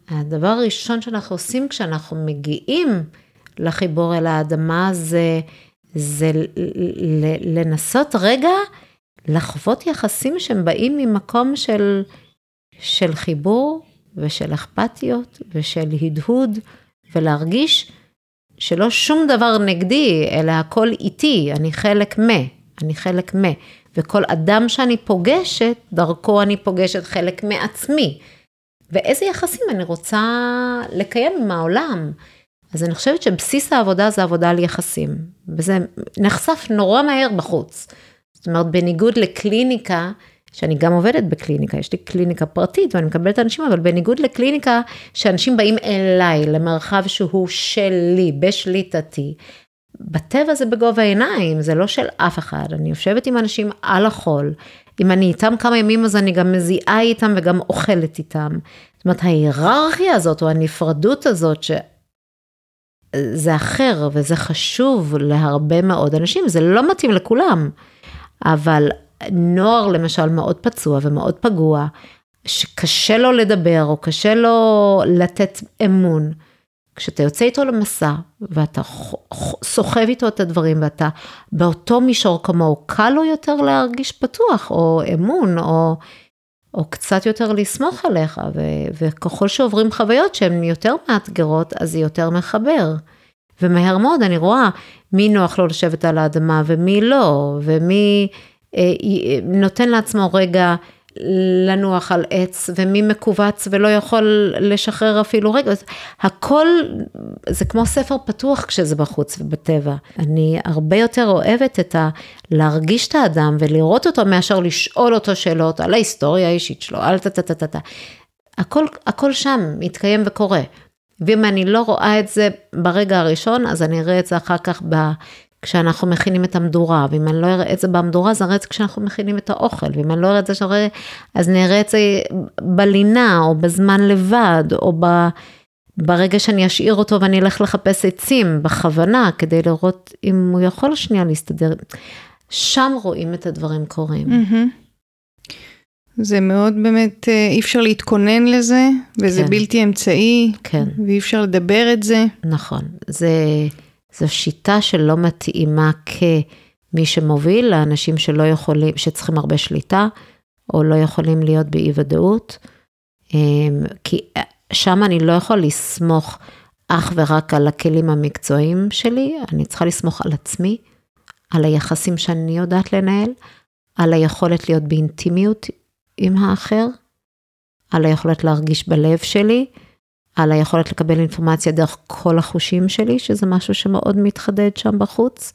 הדבר הראשון שאנחנו עושים כשאנחנו מגיעים לחיבור אל האדמה זה, זה לנסות רגע לחוות יחסים שהם באים ממקום של, של חיבור ושל אכפתיות ושל הדהוד ולהרגיש שלא שום דבר נגדי, אלא הכל איתי, אני חלק מ, אני חלק מ. וכל אדם שאני פוגשת, דרכו אני פוגשת חלק מעצמי. ואיזה יחסים אני רוצה לקיים עם העולם. אז אני חושבת שבסיס העבודה זה עבודה על יחסים, וזה נחשף נורא מהר בחוץ. זאת אומרת, בניגוד לקליניקה, שאני גם עובדת בקליניקה, יש לי קליניקה פרטית ואני מקבלת אנשים, אבל בניגוד לקליניקה, שאנשים באים אליי, למרחב שהוא שלי, בשליטתי, בטבע זה בגובה העיניים, זה לא של אף אחד. אני יושבת עם אנשים על החול. אם אני איתם כמה ימים, אז אני גם מזיעה איתם וגם אוכלת איתם. זאת אומרת, ההיררכיה הזאת, או הנפרדות הזאת, שזה אחר וזה חשוב להרבה מאוד אנשים, זה לא מתאים לכולם. אבל נוער למשל מאוד פצוע ומאוד פגוע, שקשה לו לדבר או קשה לו לתת אמון. כשאתה יוצא איתו למסע, ואתה סוחב איתו את הדברים, ואתה באותו מישור כמוהו, קל לו יותר להרגיש פתוח, או אמון, או, או קצת יותר לסמוך עליך, ו, וככל שעוברים חוויות שהן יותר מאתגרות, אז זה יותר מחבר. ומהר מאוד אני רואה מי נוח לו לשבת על האדמה ומי לא, ומי אה, נותן לעצמו רגע לנוח על עץ, ומי מכווץ ולא יכול לשחרר אפילו רגע. הכל, זה כמו ספר פתוח כשזה בחוץ ובטבע. אני הרבה יותר אוהבת את ה... להרגיש את האדם ולראות אותו מאשר לשאול אותו שאלות על ההיסטוריה האישית שלו, על טה-טה-טה-טה. הכל, הכל שם מתקיים וקורה. ואם אני לא רואה את זה ברגע הראשון, אז אני אראה את זה אחר כך כשאנחנו מכינים את המדורה, ואם אני לא אראה את זה במדורה, אז אראה את זה כשאנחנו מכינים את האוכל, ואם אני לא אראה את זה שראה, אז נראה את זה בלינה, או בזמן לבד, או ב... ברגע שאני אשאיר אותו ואני אלך לחפש עצים בכוונה, כדי לראות אם הוא יכול שנייה להסתדר. שם רואים את הדברים קורים. Mm-hmm. זה מאוד באמת, אה, אי אפשר להתכונן לזה, וזה כן. בלתי אמצעי, כן. ואי אפשר לדבר את זה. נכון, זה... זו שיטה שלא מתאימה כמי שמוביל לאנשים שלא יכולים, שצריכים הרבה שליטה, או לא יכולים להיות באי ודאות, אמ, כי שם אני לא יכול לסמוך אך ורק על הכלים המקצועיים שלי, אני צריכה לסמוך על עצמי, על היחסים שאני יודעת לנהל, על היכולת להיות באינטימיות עם האחר, על היכולת להרגיש בלב שלי, על היכולת לקבל אינפורמציה דרך כל החושים שלי, שזה משהו שמאוד מתחדד שם בחוץ.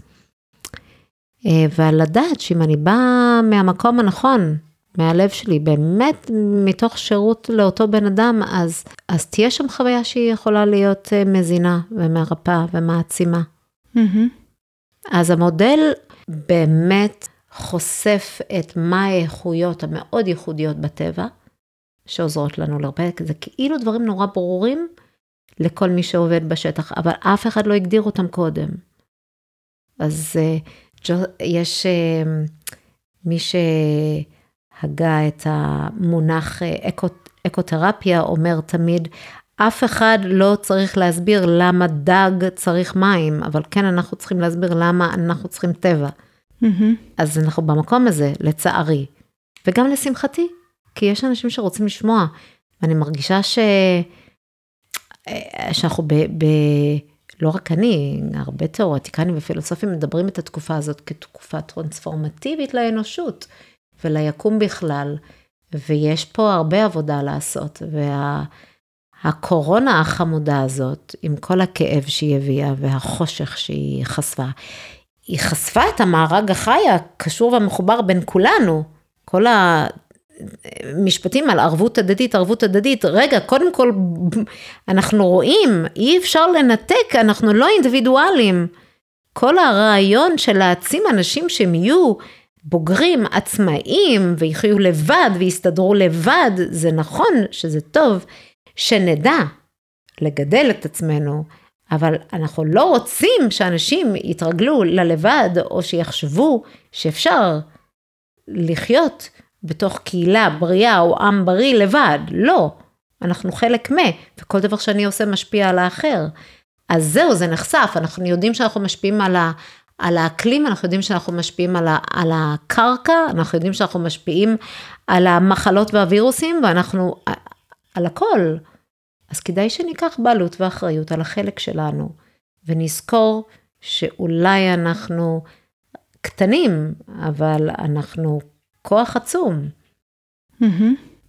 אה, ועל לדעת שאם אני באה מהמקום הנכון, מהלב שלי, באמת מתוך שירות לאותו בן אדם, אז, אז תהיה שם חוויה שהיא יכולה להיות אה, מזינה ומרפאה ומעצימה. Mm-hmm. אז המודל באמת חושף את מה האיכויות המאוד ייחודיות בטבע, שעוזרות לנו להרבה, זה כאילו דברים נורא ברורים, לכל מי שעובד בשטח, אבל אף אחד לא הגדיר אותם קודם. אז uh, יש uh, מי שהגה את המונח uh, אקו, אקותרפיה, אומר תמיד, אף אחד לא צריך להסביר למה דג צריך מים, אבל כן אנחנו צריכים להסביר למה אנחנו צריכים טבע. Mm-hmm. אז אנחנו במקום הזה, לצערי, וגם לשמחתי, כי יש אנשים שרוצים לשמוע, ואני מרגישה ש... שאנחנו ב... ב... לא רק אני, הרבה תיאורטיקנים ופילוסופים מדברים את התקופה הזאת כתקופה טרנספורמטיבית לאנושות וליקום בכלל, ויש פה הרבה עבודה לעשות, והקורונה וה... החמודה הזאת, עם כל הכאב שהיא הביאה והחושך שהיא חשפה, היא חשפה את המארג החי הקשור והמחובר בין כולנו, כל המשפטים על ערבות הדדית, ערבות הדדית, רגע, קודם כל, אנחנו רואים, אי אפשר לנתק, אנחנו לא אינדיבידואלים. כל הרעיון של להעצים אנשים שהם יהיו בוגרים, עצמאיים, ויחיו לבד, ויסתדרו לבד, זה נכון שזה טוב, שנדע לגדל את עצמנו, אבל אנחנו לא רוצים שאנשים יתרגלו ללבד, או שיחשבו שאפשר לחיות בתוך קהילה בריאה או עם בריא לבד, לא. אנחנו חלק מ, וכל דבר שאני עושה משפיע על האחר. אז זהו, זה נחשף, אנחנו יודעים שאנחנו משפיעים על, ה, על האקלים, אנחנו יודעים שאנחנו משפיעים על, ה, על הקרקע, אנחנו יודעים שאנחנו משפיעים על המחלות והווירוסים, ואנחנו, על הכל. אז כדאי שניקח בעלות ואחריות על החלק שלנו, ונזכור שאולי אנחנו קטנים, אבל אנחנו כוח עצום.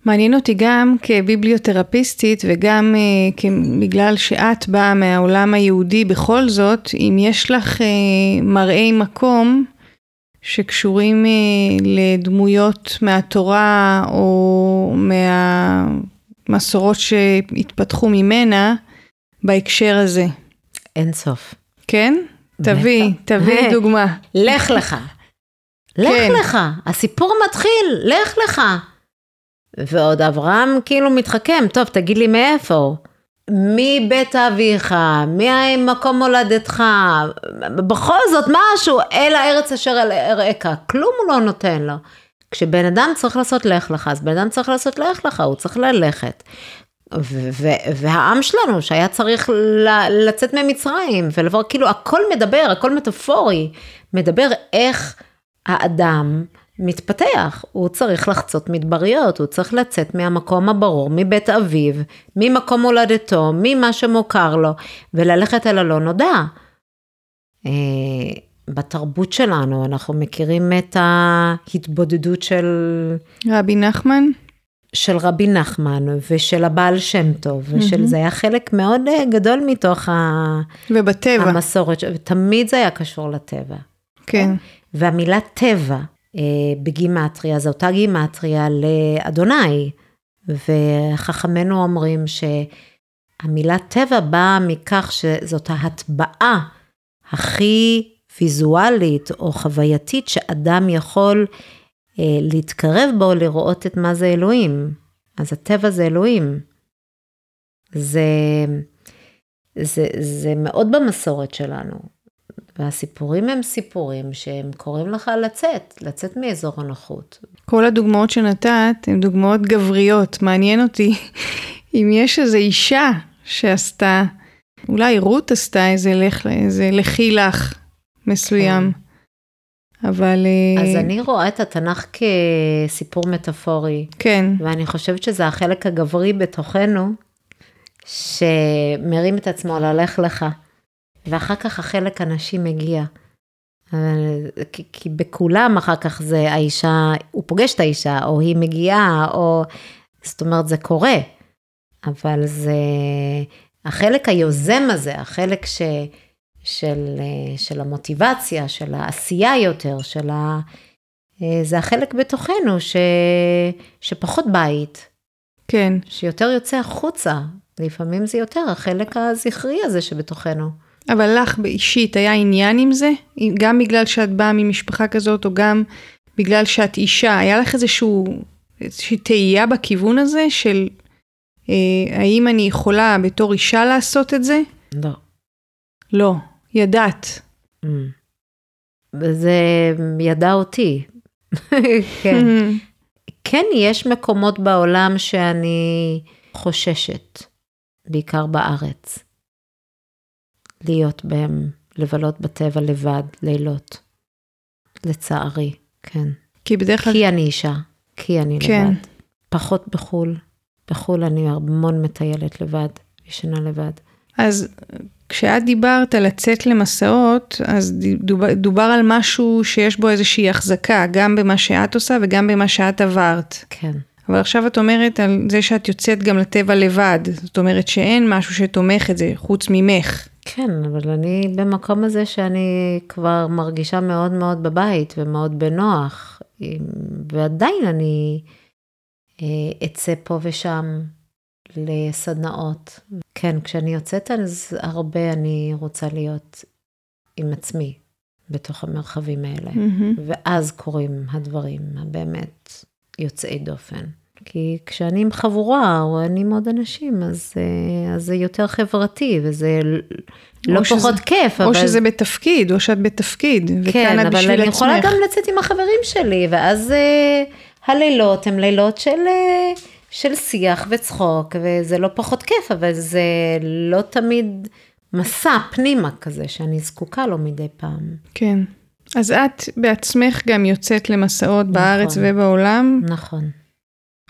מעניין אותי גם כביבליותרפיסטית וגם uh, בגלל שאת באה מהעולם היהודי בכל זאת, אם יש לך uh, מראי מקום שקשורים uh, לדמויות מהתורה או מהמסורות שהתפתחו ממנה בהקשר הזה. אין סוף. כן? תביא, תביא דוגמה. *laughs* לך לך. לך כן. לך, הסיפור מתחיל, לך לך. ועוד אברהם כאילו מתחכם, טוב, תגיד לי מאיפה. מבית אביך, ממקום מולדתך, בכל זאת משהו, אל הארץ אשר אל אראך, כלום הוא לא נותן לו. כשבן אדם צריך לעשות לך לך, אז בן אדם צריך לעשות לך לך, הוא צריך ללכת. והעם שלנו שהיה צריך לצאת ממצרים ולבוא, כאילו הכל מדבר, הכל מטאפורי, מדבר איך האדם מתפתח, הוא צריך לחצות מדבריות, הוא צריך לצאת מהמקום הברור, מבית אביו, ממקום הולדתו, ממה שמוכר לו, וללכת אל הלא נודע. אה, בתרבות שלנו אנחנו מכירים את ההתבודדות של... רבי נחמן? של רבי נחמן ושל הבעל שם טוב, ושל mm-hmm. זה היה חלק מאוד אה, גדול מתוך ה... ובטבע. המסורת, ותמיד זה היה קשור לטבע. כן. והמילה טבע אה, בגימטריה, זו אותה גימטריה לאדוני, וחכמינו אומרים שהמילה טבע באה מכך שזאת ההטבעה הכי ויזואלית או חווייתית שאדם יכול אה, להתקרב בו, לראות את מה זה אלוהים. אז הטבע זה אלוהים. זה, זה, זה מאוד במסורת שלנו. והסיפורים הם סיפורים שהם קוראים לך לצאת, לצאת מאזור הנוחות. כל הדוגמאות שנתת הן דוגמאות גבריות. מעניין אותי *laughs* אם יש איזו אישה שעשתה, אולי רות עשתה איזה, לך, איזה לכי לך מסוים. כן. אבל... אה, אז אני רואה את התנ"ך כסיפור מטאפורי. כן. ואני חושבת שזה החלק הגברי בתוכנו, שמרים את עצמו ללך לך. ואחר כך החלק הנשי מגיע. כי, כי בכולם אחר כך זה האישה, הוא פוגש את האישה, או היא מגיעה, או... זאת אומרת, זה קורה. אבל זה... החלק היוזם הזה, החלק ש, של, של המוטיבציה, של העשייה יותר, של ה... זה החלק בתוכנו ש, שפחות בית. כן. שיותר יוצא החוצה. לפעמים זה יותר החלק הזכרי הזה שבתוכנו. אבל לך באישית היה עניין עם זה? גם בגלל שאת באה ממשפחה כזאת, או גם בגלל שאת אישה, היה לך איזשהו, איזושהי תהייה בכיוון הזה של אה, האם אני יכולה בתור אישה לעשות את זה? לא. לא. ידעת. Mm. וזה ידע אותי. *laughs* כן. כן, יש מקומות בעולם שאני חוששת, בעיקר בארץ, להיות בהם, לבלות בטבע לבד, לילות. לצערי, כן. כי בדרך כלל... כי אני אישה, כי אני כן. לבד. פחות בחו"ל. בחו"ל אני המון מטיילת לבד, ישנה לבד. אז כשאת דיברת על לצאת למסעות, אז דובר, דובר על משהו שיש בו איזושהי החזקה, גם במה שאת עושה וגם במה שאת עברת. כן. אבל עכשיו את אומרת על זה שאת יוצאת גם לטבע לבד, זאת אומרת שאין משהו שתומך את זה חוץ ממך. כן, אבל אני במקום הזה שאני כבר מרגישה מאוד מאוד בבית ומאוד בנוח, ועדיין אני אה, אצא פה ושם לסדנאות. כן, כשאני יוצאת אז הרבה אני רוצה להיות עם עצמי בתוך המרחבים האלה, Mm-hmm. ואז קורים הדברים הבאמת יוצאי דופן. כי כשאני עם חבורה או אני עם עוד אנשים, אז, אה, אז זה יותר חברתי וזה לא או שזה- פחות כיף. או אבל... שזה בתפקיד, או שאת בתפקיד, וכאן כן, את אבל בשביל אני יכולה עצמך. גם לצאת עם החברים שלי, ואז אה, הלילות הם לילות של, אה, של שיח וצחוק, וזה לא פחות כיף, אבל זה לא תמיד מסע פנימה כזה, שאני זקוקה לו מדי פעם. כן. אז את בעצמך גם יוצאת למסעות בארץ נכון. ובעולם? נכון.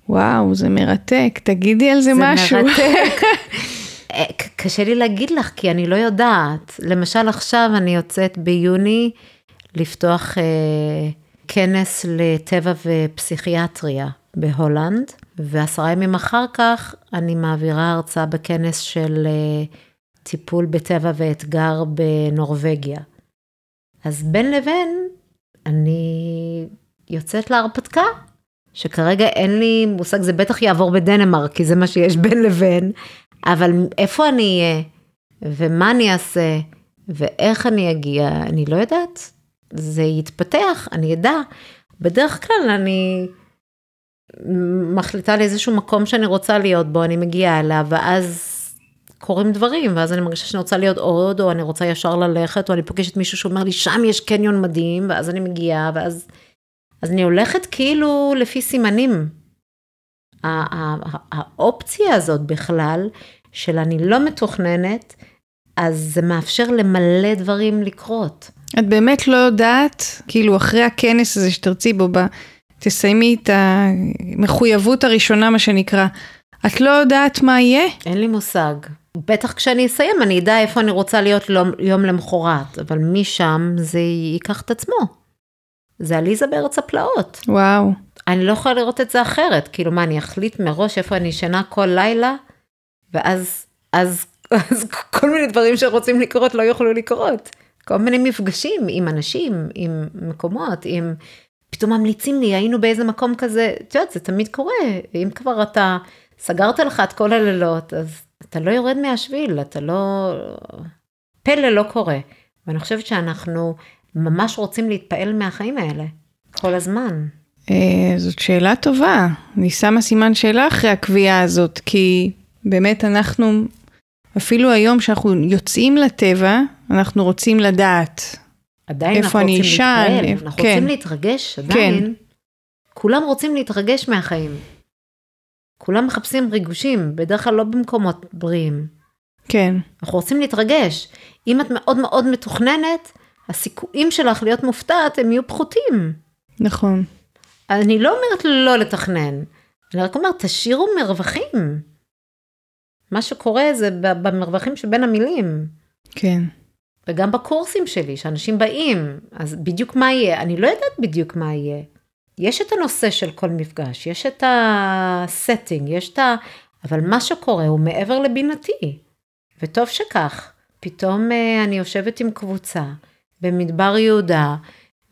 וואו, זה מרתק, תגידי על זה, משהו. מרתק. *laughs* אה, קשה לי להגיד לך, כי אני לא יודעת. למשל עכשיו אני יוצאת ביוני לפתוח אה, כנס לטבע ופסיכיאטריה בהולנד, ועשרה ימים אחר כך אני מעבירה הרצאה בכנס של אה, טיפול בטבע ואתגר בנורבגיה. אז בין לבין אני יוצאת להרפתקה, שכרגע אין לי מושג, זה בטח יעבור בדנמרק, כי זה מה שיש בין לבין, אבל איפה אני אהיה, ומה אני אעשה, ואיך אני אגיע, אני לא יודעת. זה יתפתח, אני אדע. בדרך כלל אני מחליטה על איזשהו מקום שאני רוצה להיות בו, אני מגיעה אליו, ואז קורים דברים, ואז אני מרגישה שאני רוצה להיות עוד, או אני רוצה ישר ללכת, או אני פוגשת מישהו שאומר לי, שם יש קניון מדהים, ואז אני מגיעה, ואז... אז אני הולכת כאילו לפי סימנים. ה- ה- ה- האופציה הזאת בכלל, של אני לא מתוכננת, אז זה מאפשר למלא דברים לקרות. את באמת לא יודעת, כאילו אחרי הכנס הזה שתרצי בו, ב... תסיימי את המחויבות הראשונה, מה שנקרא, את לא יודעת מה יהיה? אין לי מושג. בטח כשאני אסיים, אני אדע איפה אני רוצה להיות יום, יום למחרת, אבל משם זה ייקח את עצמו. זה עליזה בארץ הפלאות. וואו. אני לא יכולה לראות את זה אחרת. כאילו, מה, אני אחליט מראש איפה אני ישנה כל לילה, ואז אז, אז כל מיני דברים שרוצים לקרות לא יוכלו לקרות. כל מיני מפגשים עם אנשים, עם מקומות, עם... פתאום ממליצים לי, היינו באיזה מקום כזה, את יודעת, זה תמיד קורה. אם כבר אתה סגרת לך את כל הלילות, אז אתה לא יורד מהשביל, אתה לא... פלא לא קורה. ואני חושבת שאנחנו ממש רוצים להתפעל מהחיים האלה, כל הזמן. אה, זאת שאלה טובה. אני שמה סימן שאלה אחרי הקביעה הזאת, כי באמת אנחנו, אפילו היום שאנחנו יוצאים לטבע, אנחנו רוצים לדעת. עדיין איפה אנחנו אני רוצים אשן, להתפעל, איפה- אנחנו כן. רוצים להתרגש, עדיין. כולם רוצים להתרגש מהחיים. כולם מחפשים ריגושים, בדרך כלל לא במקומות בריאים. כן, אנחנו רוצים להתרגש. אם את מאוד מאוד מתוכננת, הסיכויים שלך להיות מופתעת הם יהיו פחותים. נכון. אני לא אומרת לא לתכנן, אני רק אומרת, תשאירו מרווחים. מה שקורה זה במרווחים שבין המילים. כן. וגם בקורסים שלי, שאנשים באים, אז בדיוק מה יהיה? אני לא יודעת בדיוק מה יהיה. יש את הנושא של כל מפגש, יש את הסטינג, יש את ה... אבל מה שקורה הוא מעבר לבינתי. וטוב שכך. פתאום אה, אני יושבת עם קבוצה במדבר יהודה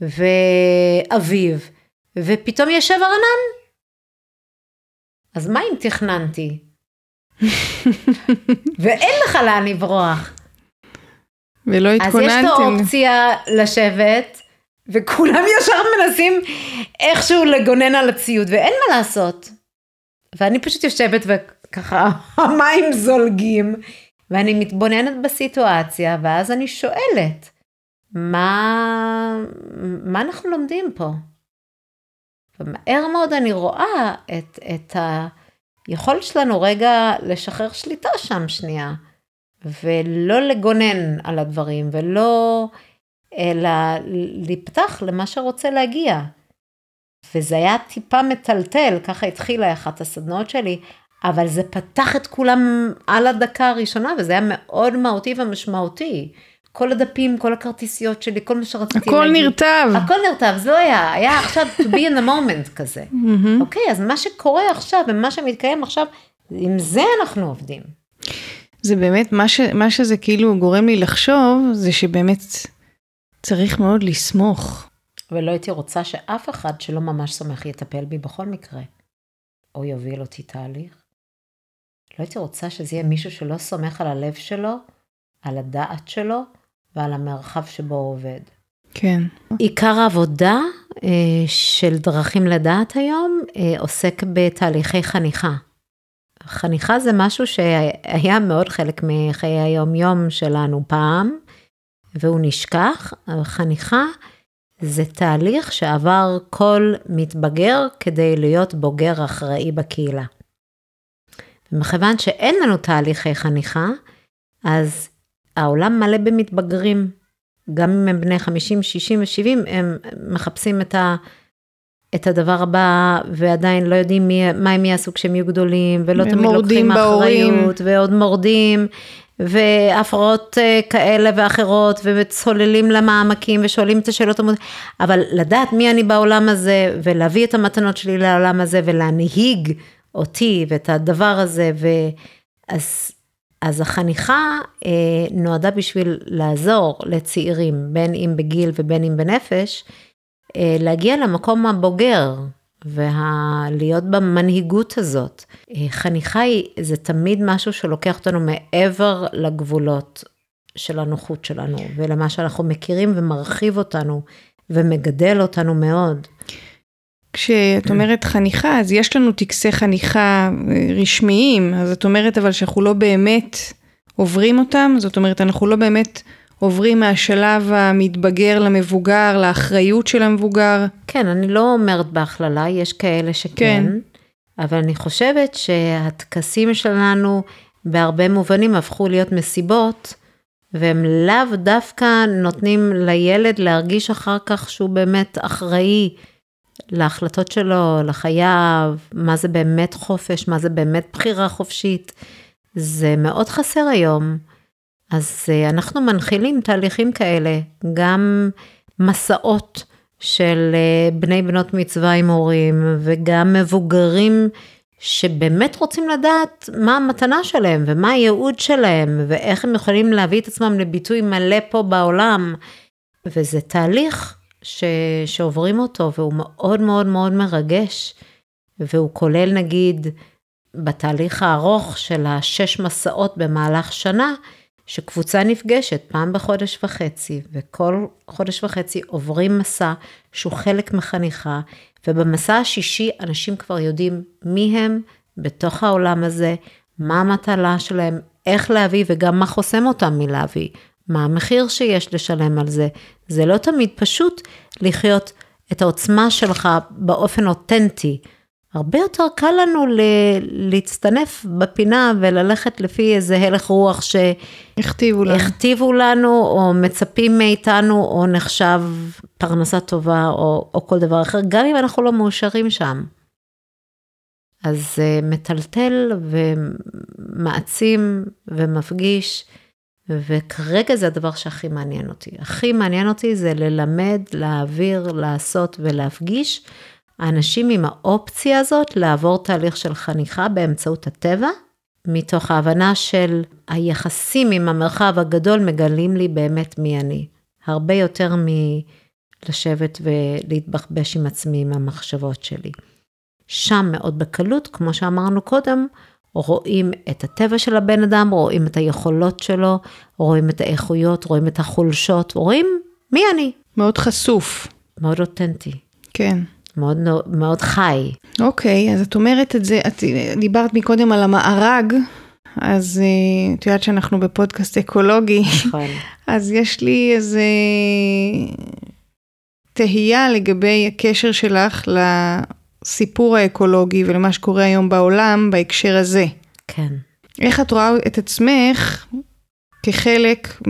ואביב, ופתאום יושב ארנן. אז מה אם תכננתי? *laughs* ואין לך לאן לברוח. ולא אז יש התכוננתם. האופציה לשבת, וכולם ישר מנסים איכשהו לגונן על הציוד, ואין מה לעשות. ואני פשוט יושבת ככה *laughs* המים זולגים, ואני מתבוננת בסיטואציה, ואז אני שואלת, מה, מה אנחנו לומדים פה? ומהר מאוד אני רואה את, את היכולת שלנו רגע לשחרר שליטה שם שנייה, ולא לגונן על הדברים, ולא, אלא להיפתח למה שרוצה להגיע. וזה היה טיפה מטלטל, ככה התחילה אחת הסדנאות שלי, אבל זה פתח את כולם על הדקה הראשונה, וזה היה מאוד מהותי ומשמעותי. כל הדפים, כל הכרטיסיות שלי, כל מה שרציתי הכל להגיד. הכל נרטב. הכל נרטב, זה לא היה, היה עכשיו to be in the moment כזה. אוקיי, okay, אז מה שקורה עכשיו ומה שמתקיים עכשיו, עם זה אנחנו עובדים. זה באמת, מה, ש, מה שזה כאילו גורם לי לחשוב, זה שבאמת צריך מאוד לסמוך. ולא הייתי רוצה שאף אחד שלא ממש סומך יטפל בי בכל מקרה, או יוביל אותי תהליך. לא הייתי רוצה שזה יהיה מישהו שלא סומך על הלב שלו, על הדעת שלו ועל המרחב שבו הוא עובד. כן. עיקר העבודה אה, של דרכים לדעת היום אה, עוסק בתהליכי חניכה. חניכה זה משהו שהיה מאוד חלק מחיי היום-יום שלנו פעם, והוא נשכח. חניכה זה תהליך שעבר כל מתבגר כדי להיות בוגר אחראי בקהילה. ומכיוון שאין לנו תהליכי חניכה, אז העולם מלא במתבגרים. גם אם הם בני 50, 60 ו-70, הם מחפשים את, ה, את הדבר הבא, ועדיין לא יודעים מי, מה הם יעשו כשהם יהיו גדולים, ולא תמיד לוקחים אחריות, ועוד מורדים, והפרעות אה, כאלה ואחרות, וצוללים למעמקים, ושואלים את השאלות המות... אבל לדעת מי אני בעולם הזה, ולהביא את המתנות שלי לעולם הזה, ולהנהיג אותי, ואת הדבר הזה, ואז... אז החניכה אה, נועדה בשביל לעזור לצעירים, בין אם בגיל ובין אם בנפש, אה, להגיע למקום הבוגר ולהיות במנהיגות הזאת. אה, חניכה היא, זה תמיד משהו שלוקח אותנו מעבר לגבולות של הנוחות שלנו, ולמה שאנחנו מכירים ומרחיב אותנו ומגדל אותנו מאוד. כשאת אומרת חניכה, אז יש לנו טקסי חניכה אה, רשמיים, אז את אומרת אבל שאנחנו לא באמת עוברים אותם, זאת אומרת אנחנו לא באמת עוברים מהשלב המתבגר למבוגר, לאחריות של המבוגר. כן, אני לא אומרת בהכללה, יש כאלה שכן, כן. אבל אני חושבת שהטקסים שלנו בהרבה מובנים הפכו להיות מסיבות, והם לאו דווקא נותנים לילד להרגיש אחר כך שהוא באמת אחראי. להחלטות שלו, לחייו, מה זה באמת חופש, מה זה באמת בחירה חופשית. זה מאוד חסר היום. אז אה, אנחנו מנחילים תהליכים כאלה, גם מסעות של אה, בני בנות מצווה עם הורים, וגם מבוגרים שבאמת רוצים לדעת מה המתנה שלהם, ומה הייעוד שלהם, ואיך הם יכולים להביא את עצמם לביטוי מלא פה בעולם. וזה תהליך ש, שעוברים אותו, והוא מאוד מאוד מאוד מרגש, והוא כולל נגיד בתהליך הארוך של השש מסעות במהלך שנה, שקבוצה נפגשת פעם בחודש וחצי, וכל חודש וחצי עוברים מסע שהוא חלק מחניכה, ובמסע השישי אנשים כבר יודעים מי הם בתוך העולם הזה, מה המטלה שלהם, איך להביא וגם מה חוסם אותם מלהביא, מה המחיר שיש לשלם על זה. זה לא תמיד פשוט לחיות את העוצמה שלך באופן אותנטי. הרבה יותר קל לנו ל- להצטנף בפינה וללכת לפי איזה הלך רוח שהכתיבו לנו. הכתיבו לנו, או מצפים מאיתנו, או נחשב פרנסה טובה, או, או כל דבר אחר, גם אם אנחנו לא מאושרים שם. אז uh, מטלטל ומעצים ומפגיש. וכרגע זה הדבר שהכי מעניין אותי. הכי מעניין אותי זה ללמד, להעביר, לעשות ולהפגיש האנשים עם האופציה הזאת לעבור תהליך של חניכה באמצעות הטבע, מתוך ההבנה של היחסים עם המרחב הגדול מגלים לי באמת מי אני. הרבה יותר מלשבת ולהתבחבש עם עצמי, עם המחשבות שלי. שם מאוד בקלות, כמו שאמרנו קודם, רואים את הטבע של הבן אדם, רואים את היכולות שלו, רואים את האיכויות, רואים את החולשות, רואים מי אני. מאוד חשוף. מאוד אותנטי. כן. מאוד, מאוד חי. אוקיי, okay, אז את אומרת את זה, את דיברת מקודם על המארג, אז אה, את יודעת שאנחנו בפודקאסט אקולוגי, נכון. *laughs* אז יש לי איזה תהייה לגבי הקשר שלך לסיפור האקולוגי ולמה שקורה היום בעולם בהקשר הזה. כן. איך את רואה את עצמך כחלק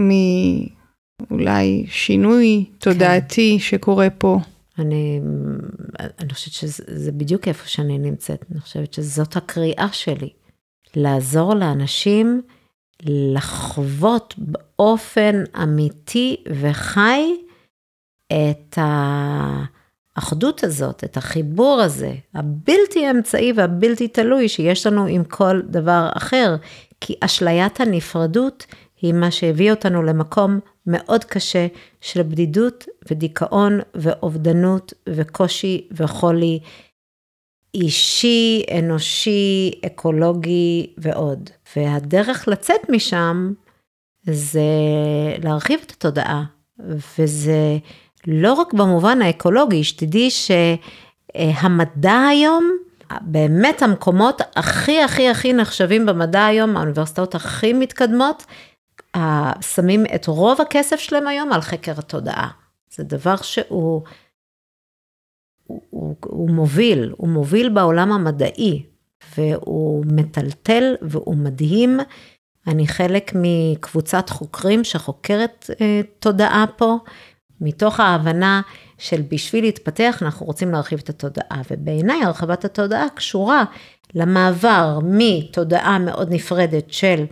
מאולי שינוי תודעתי כן. שקורה פה? אני, אני חושבת שזה בדיוק איפה שאני נמצאת, אני חושבת שזאת הקריאה שלי, לעזור לאנשים לחוות באופן אמיתי וחי את האחדות הזאת, את החיבור הזה, הבלתי אמצעי והבלתי תלוי שיש לנו עם כל דבר אחר, כי אשליית הנפרדות היא מה שהביא אותנו למקום מאוד קשה של בדידות ודיכאון ואובדנות וקושי וחולי אישי, אנושי, אקולוגי ועוד. והדרך לצאת משם זה להרחיב את התודעה, וזה לא רק במובן האקולוגי, שתדעי שהמדע היום, באמת המקומות הכי הכי הכי נחשבים במדע היום, האוניברסיטאות הכי מתקדמות, שמים את רוב הכסף שלהם היום על חקר התודעה. זה דבר שהוא הוא, הוא, הוא מוביל, הוא מוביל בעולם המדעי, והוא מטלטל והוא מדהים. אני חלק מקבוצת חוקרים שחוקרת אה, תודעה פה, מתוך ההבנה של בשביל להתפתח אנחנו רוצים להרחיב את התודעה, ובעיניי הרחבת התודעה קשורה למעבר מתודעה מאוד נפרדת של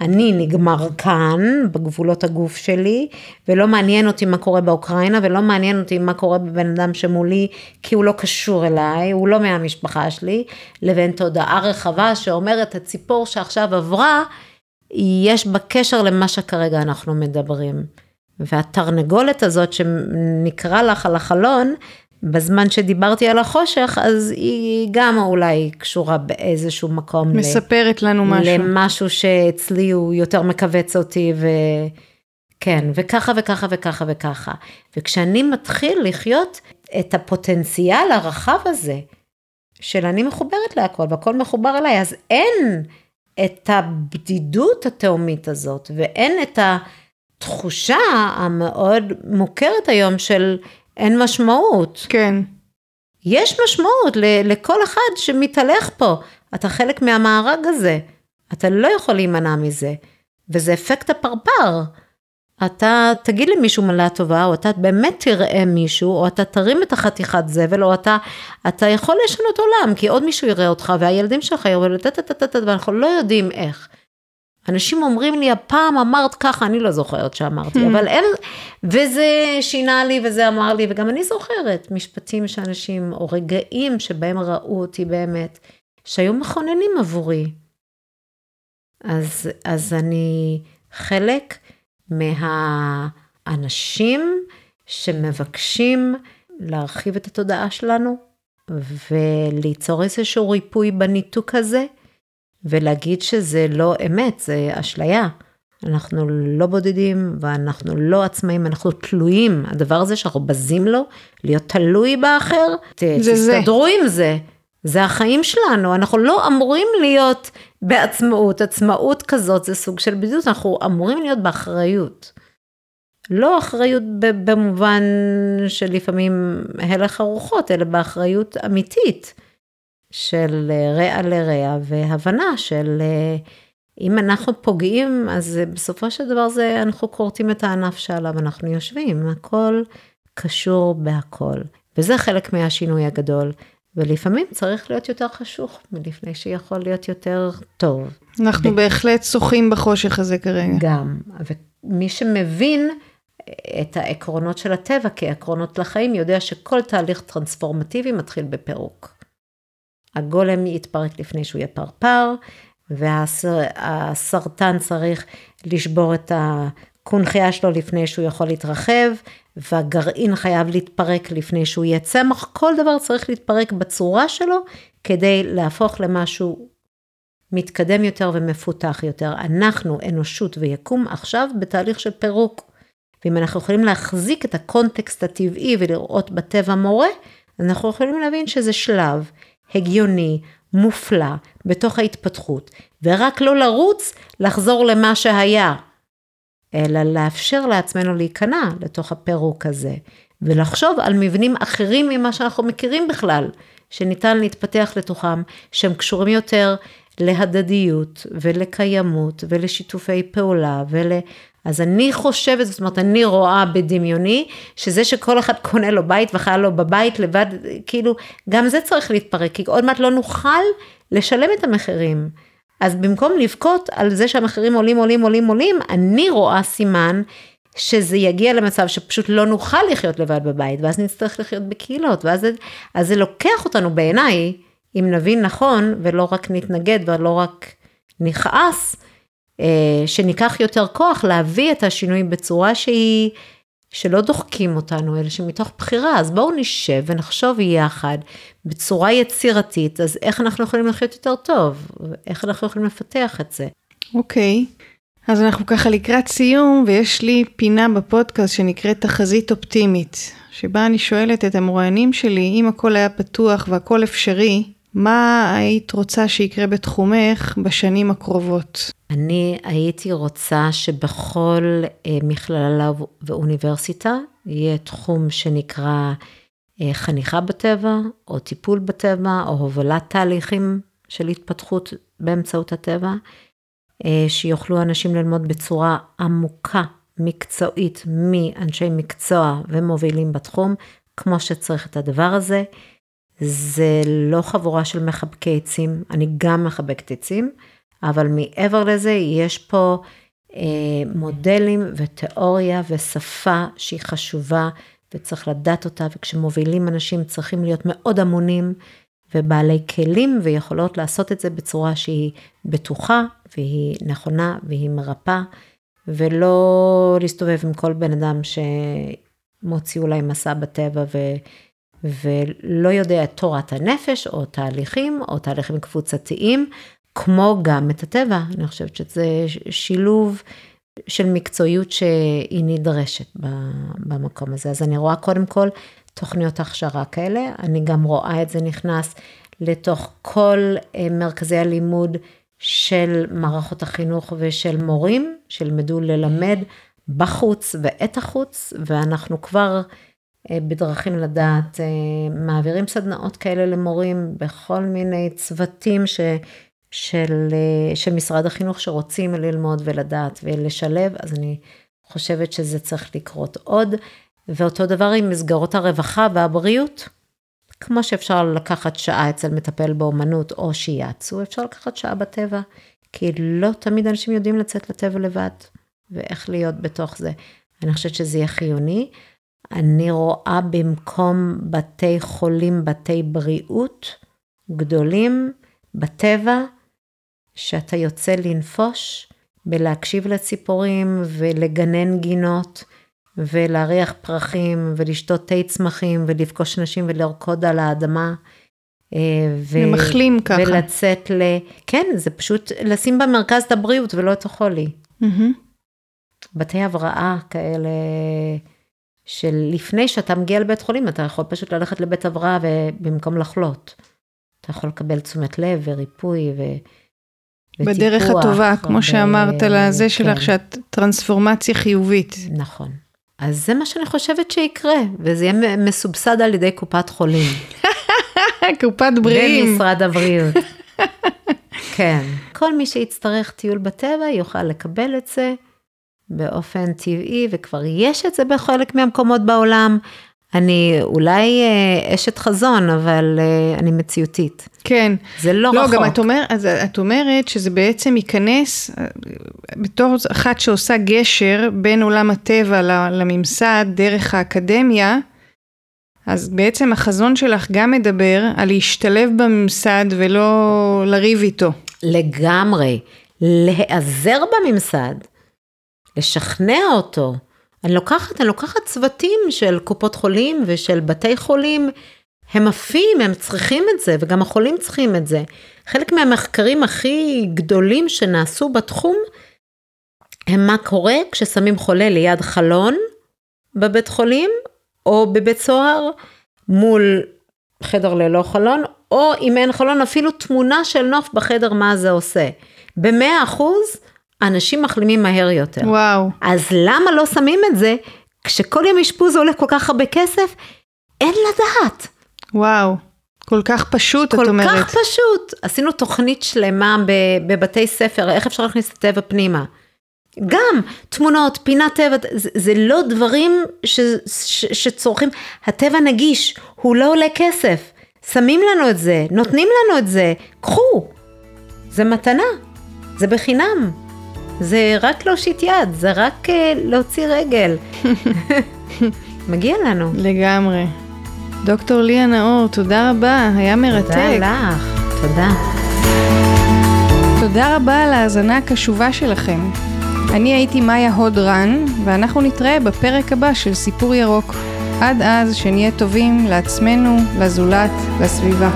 אני נגמר כאן, בגבולות הגוף שלי, ולא מעניין אותי מה קורה באוקראינה, ולא מעניין אותי מה קורה בבן אדם שמולי, כי הוא לא קשור אליי, הוא לא מהמשפחה שלי, לבין תודעה רחבה שאומרת, הציפור שעכשיו עברה, יש בה קשר למה שכרגע אנחנו מדברים. והתרנגולת הזאת שנקרא לך על החלון, בזמן שדיברתי על החושך, אז היא גם אולי קשורה באיזשהו מקום. מספרת ל... לנו משהו. למשהו שאצלי הוא יותר מכווץ אותי, וכן, וככה וככה וככה וככה. וכשאני מתחיל לחיות את הפוטנציאל הרחב הזה, של אני מחוברת להכל והכל מחובר אליי, אז אין את הבדידות התהומית הזאת, ואין את התחושה המאוד מוכרת היום של אין משמעות. כן. יש משמעות לכל אחד שמתהלך פה. אתה חלק מהמארג הזה. אתה לא יכול להימנע מזה. וזה אפקט הפרפר. אתה תגיד למישהו מילה טובה, או אתה באמת תראה מישהו, או אתה תרים את החתיכת זבל, או אתה, אתה יכול לשנות עולם, כי עוד מישהו יראה אותך, והילדים שלך יראו, ואנחנו לא יודעים איך. אנשים אומרים לי, הפעם אמרת ככה, אני לא זוכרת שאמרתי, hmm. אבל אין, וזה שינה לי וזה אמר לי, וגם אני זוכרת משפטים שאנשים, או רגעים שבהם ראו אותי באמת, שהיו מכוננים עבורי. אז, אז אני חלק מהאנשים שמבקשים להרחיב את התודעה שלנו, וליצור איזשהו ריפוי בניתוק הזה. ולהגיד שזה לא אמת, זה אשליה. אנחנו לא בודדים ואנחנו לא עצמאים, אנחנו תלויים. הדבר הזה שאנחנו בזים לו, להיות תלוי באחר, זה תסתדרו זה. עם זה. זה החיים שלנו, אנחנו לא אמורים להיות בעצמאות. עצמאות כזאת זה סוג של בדידות, אנחנו אמורים להיות באחריות. לא אחריות במובן שלפעמים הלך הרוחות, אלא באחריות אמיתית. של אה, רע לרע והבנה של אה, אם אנחנו פוגעים, אז בסופו של דבר זה, אנחנו כורתים את הענף שעליו אנחנו יושבים, הכל קשור בהכל. וזה חלק מהשינוי הגדול. ולפעמים צריך להיות יותר חשוך מלפני שיכול להיות יותר טוב. אנחנו. בהחלט שוחים בחושך הזה כרגע. גם, ומי שמבין את העקרונות של הטבע כעקרונות לחיים, יודע שכל תהליך טרנספורמטיבי מתחיל בפירוק. הגולם יתפרק לפני שהוא יהיה פרפר, והסרטן צריך לשבור את הקונכייה שלו לפני שהוא יכול להתרחב, והגרעין חייב להתפרק לפני שהוא יהיה צמח, כל דבר צריך להתפרק בצורה שלו כדי להפוך למשהו מתקדם יותר ומפותח יותר. אנחנו, אנושות ויקום, עכשיו בתהליך של פירוק. ואם אנחנו יכולים להחזיק את הקונטקסט הטבעי ולראות בטבע מורה, אנחנו יכולים להבין שזה שלב הגיוני, מופלא, בתוך ההתפתחות, ורק לא לרוץ לחזור למה שהיה, אלא לאפשר לעצמנו להיכנע לתוך הפירוק הזה, ולחשוב על מבנים אחרים ממה שאנחנו מכירים בכלל, שניתן להתפתח לתוכם, שהם קשורים יותר להדדיות ולקיימות ולשיתופי פעולה ול... אז אני חושבת, זאת אומרת, אני רואה בדמיוני, שזה שכל אחד קונה לו בית וחיה לו בבית לבד, כאילו, גם זה צריך להתפרק, כי עוד מעט לא נוכל לשלם את המחירים. אז במקום לבכות על זה שהמחירים עולים, עולים, עולים, עולים, אני רואה סימן שזה יגיע למצב שפשוט לא נוכל לחיות לבד בבית, ואז נצטרך לחיות בקהילות, ואז זה, זה לוקח אותנו בעיניי, אם נבין נכון, ולא רק נתנגד ולא רק נכעס, שניקח יותר כוח להביא את השינוי בצורה שהיא, שלא דוחקים אותנו, אלא שמתוך בחירה, אז בואו נשב ונחשוב יחד בצורה יצירתית, אז איך אנחנו יכולים לחיות יותר טוב, איך אנחנו יכולים לפתח את זה. אוקיי, okay. אז אנחנו ככה לקראת סיום, ויש לי פינה בפודקאסט שנקראת תחזית אופטימית, שבה אני שואלת את המרואיינים שלי, אם הכל היה פתוח והכל אפשרי, מה היית רוצה שיקרה בתחומך בשנים הקרובות? אני הייתי רוצה שבכל אה, מכללה ואוניברסיטה יהיה תחום שנקרא אה, חניכה בטבע, או טיפול בטבע, או הובלת תהליכים של התפתחות באמצעות הטבע, אה, שיוכלו אנשים ללמוד בצורה עמוקה, מקצועית, מאנשי מקצוע ומובילים בתחום, כמו שצריך את הדבר הזה. זה לא חבורה של מחבקי עצים, אני גם מחבקת עצים, אבל מעבר לזה יש פה אה, מודלים ותיאוריה ושפה שהיא חשובה וצריך לדעת אותה, וכשמובילים אנשים צריכים להיות מאוד אמונים ובעלי כלים ויכולות לעשות את זה בצורה שהיא בטוחה והיא נכונה והיא מרפאה, ולא להסתובב עם כל בן אדם שמוציא אולי מסע בטבע ו... ולא יודע את תורת הנפש או תהליכים או תהליכים קבוצתיים, כמו גם את הטבע. אני חושבת שזה שילוב של מקצועיות שהיא נדרשת במקום הזה. אז אני רואה קודם כל תוכניות הכשרה כאלה, אני גם רואה את זה נכנס לתוך כל אה, מרכזי הלימוד של מערכות החינוך ושל מורים, שילמדו ללמד בחוץ ואת החוץ, ואנחנו כבר בדרכים לדעת, אה, מעבירים סדנאות כאלה למורים בכל מיני צוותים ש, של, אה, של משרד החינוך שרוצים ללמוד ולדעת ולשלב, אז אני חושבת שזה צריך לקרות עוד. ואותו דבר עם מסגרות הרווחה והבריאות. כמו שאפשר לקחת שעה אצל מטפל באומנות או שיאצו, אפשר לקחת שעה בטבע, כי לא תמיד אנשים יודעים לצאת לטבע לבד, ואיך להיות בתוך זה. אני חושבת שזה יהיה חיוני. אני רואה במקום בתי חולים, בתי בריאות גדולים בטבע, שאתה יוצא לנפוש, בלהקשיב לציפורים ולגנן גינות, ולהריח פרחים, ולשתות תה צמחים, ולפגוש נשים ולרקוד על האדמה. אה, ו... ומחלים ככה. ולצאת ל... כן, זה פשוט לשים במרכז את הבריאות ולא את החולי. Mm-hmm. בתי הבראה כאלה. של לפני שאתה מגיע לבית חולים, אתה יכול פשוט ללכת לבית הבראה ובמקום לחלות. אתה יכול לקבל תשומת לב וריפוי ו... בדרך וטיפוח, הטובה, כמו ו... שאמרת לזה כן. שלך, שאת טרנספורמציה חיובית. נכון. אז זה מה שאני חושבת שיקרה, וזה יהיה מסובסד על ידי קופת חולים. *laughs* קופת בריאים. ומשרד הבריאות. *laughs* כן. כל מי שיצטרך טיול בטבע יוכל לקבל את זה. באופן טבעי, וכבר יש את זה בחלק מהמקומות בעולם. אני אולי אה, אשת חזון, אבל אה, אני מציאותית. כן. זה לא, לא רחוק. לא, גם את, אומר, אז את אומרת שזה בעצם ייכנס, אה, בתור אחת שעושה גשר בין עולם הטבע לממסד דרך האקדמיה, אז בעצם החזון שלך גם מדבר על להשתלב בממסד ולא לריב איתו. לגמרי. להיעזר בממסד. לשכנע אותו. אני לוקחת, אני לוקחת צוותים של קופות חולים ושל בתי חולים, הם עפים, הם צריכים את זה, וגם החולים צריכים את זה. חלק מהמחקרים הכי גדולים שנעשו בתחום, הם מה קורה כששמים חולה ליד חלון בבית חולים, או בבית סוהר, מול חדר ללא חלון, או אם אין חלון, אפילו תמונה של נוף בחדר, מה זה עושה. במאה אחוז, אנשים מחלימים מהר יותר. וואו. אז למה לא שמים את זה, כשכל יום אשפוז עולה כל כך הרבה כסף? אין לדעת. וואו. כל כך פשוט, כל את אומרת. כך פשוט. עשינו תוכנית שלמה בבתי ספר, איך אפשר להכניס את הטבע פנימה. גם תמונות, פינת טבע, זה, זה לא דברים ש, ש, שצורכים, הטבע נגיש, הוא לא עולה כסף. שמים לנו את זה, נותנים לנו את זה, קחו. זה מתנה, זה בחינם. זה רק להושיט יד, זה רק uh, להוציא רגל. *laughs* מגיע לנו. לגמרי. דוקטור ליה נאור, תודה רבה, היה מרתק. תודה לך, תודה. תודה רבה על ההאזנה הקשובה שלכם. אני הייתי מאיה הוד-רן, ואנחנו נתראה בפרק הבא של סיפור ירוק. עד אז, שנהיה טובים לעצמנו, לזולת, לסביבה.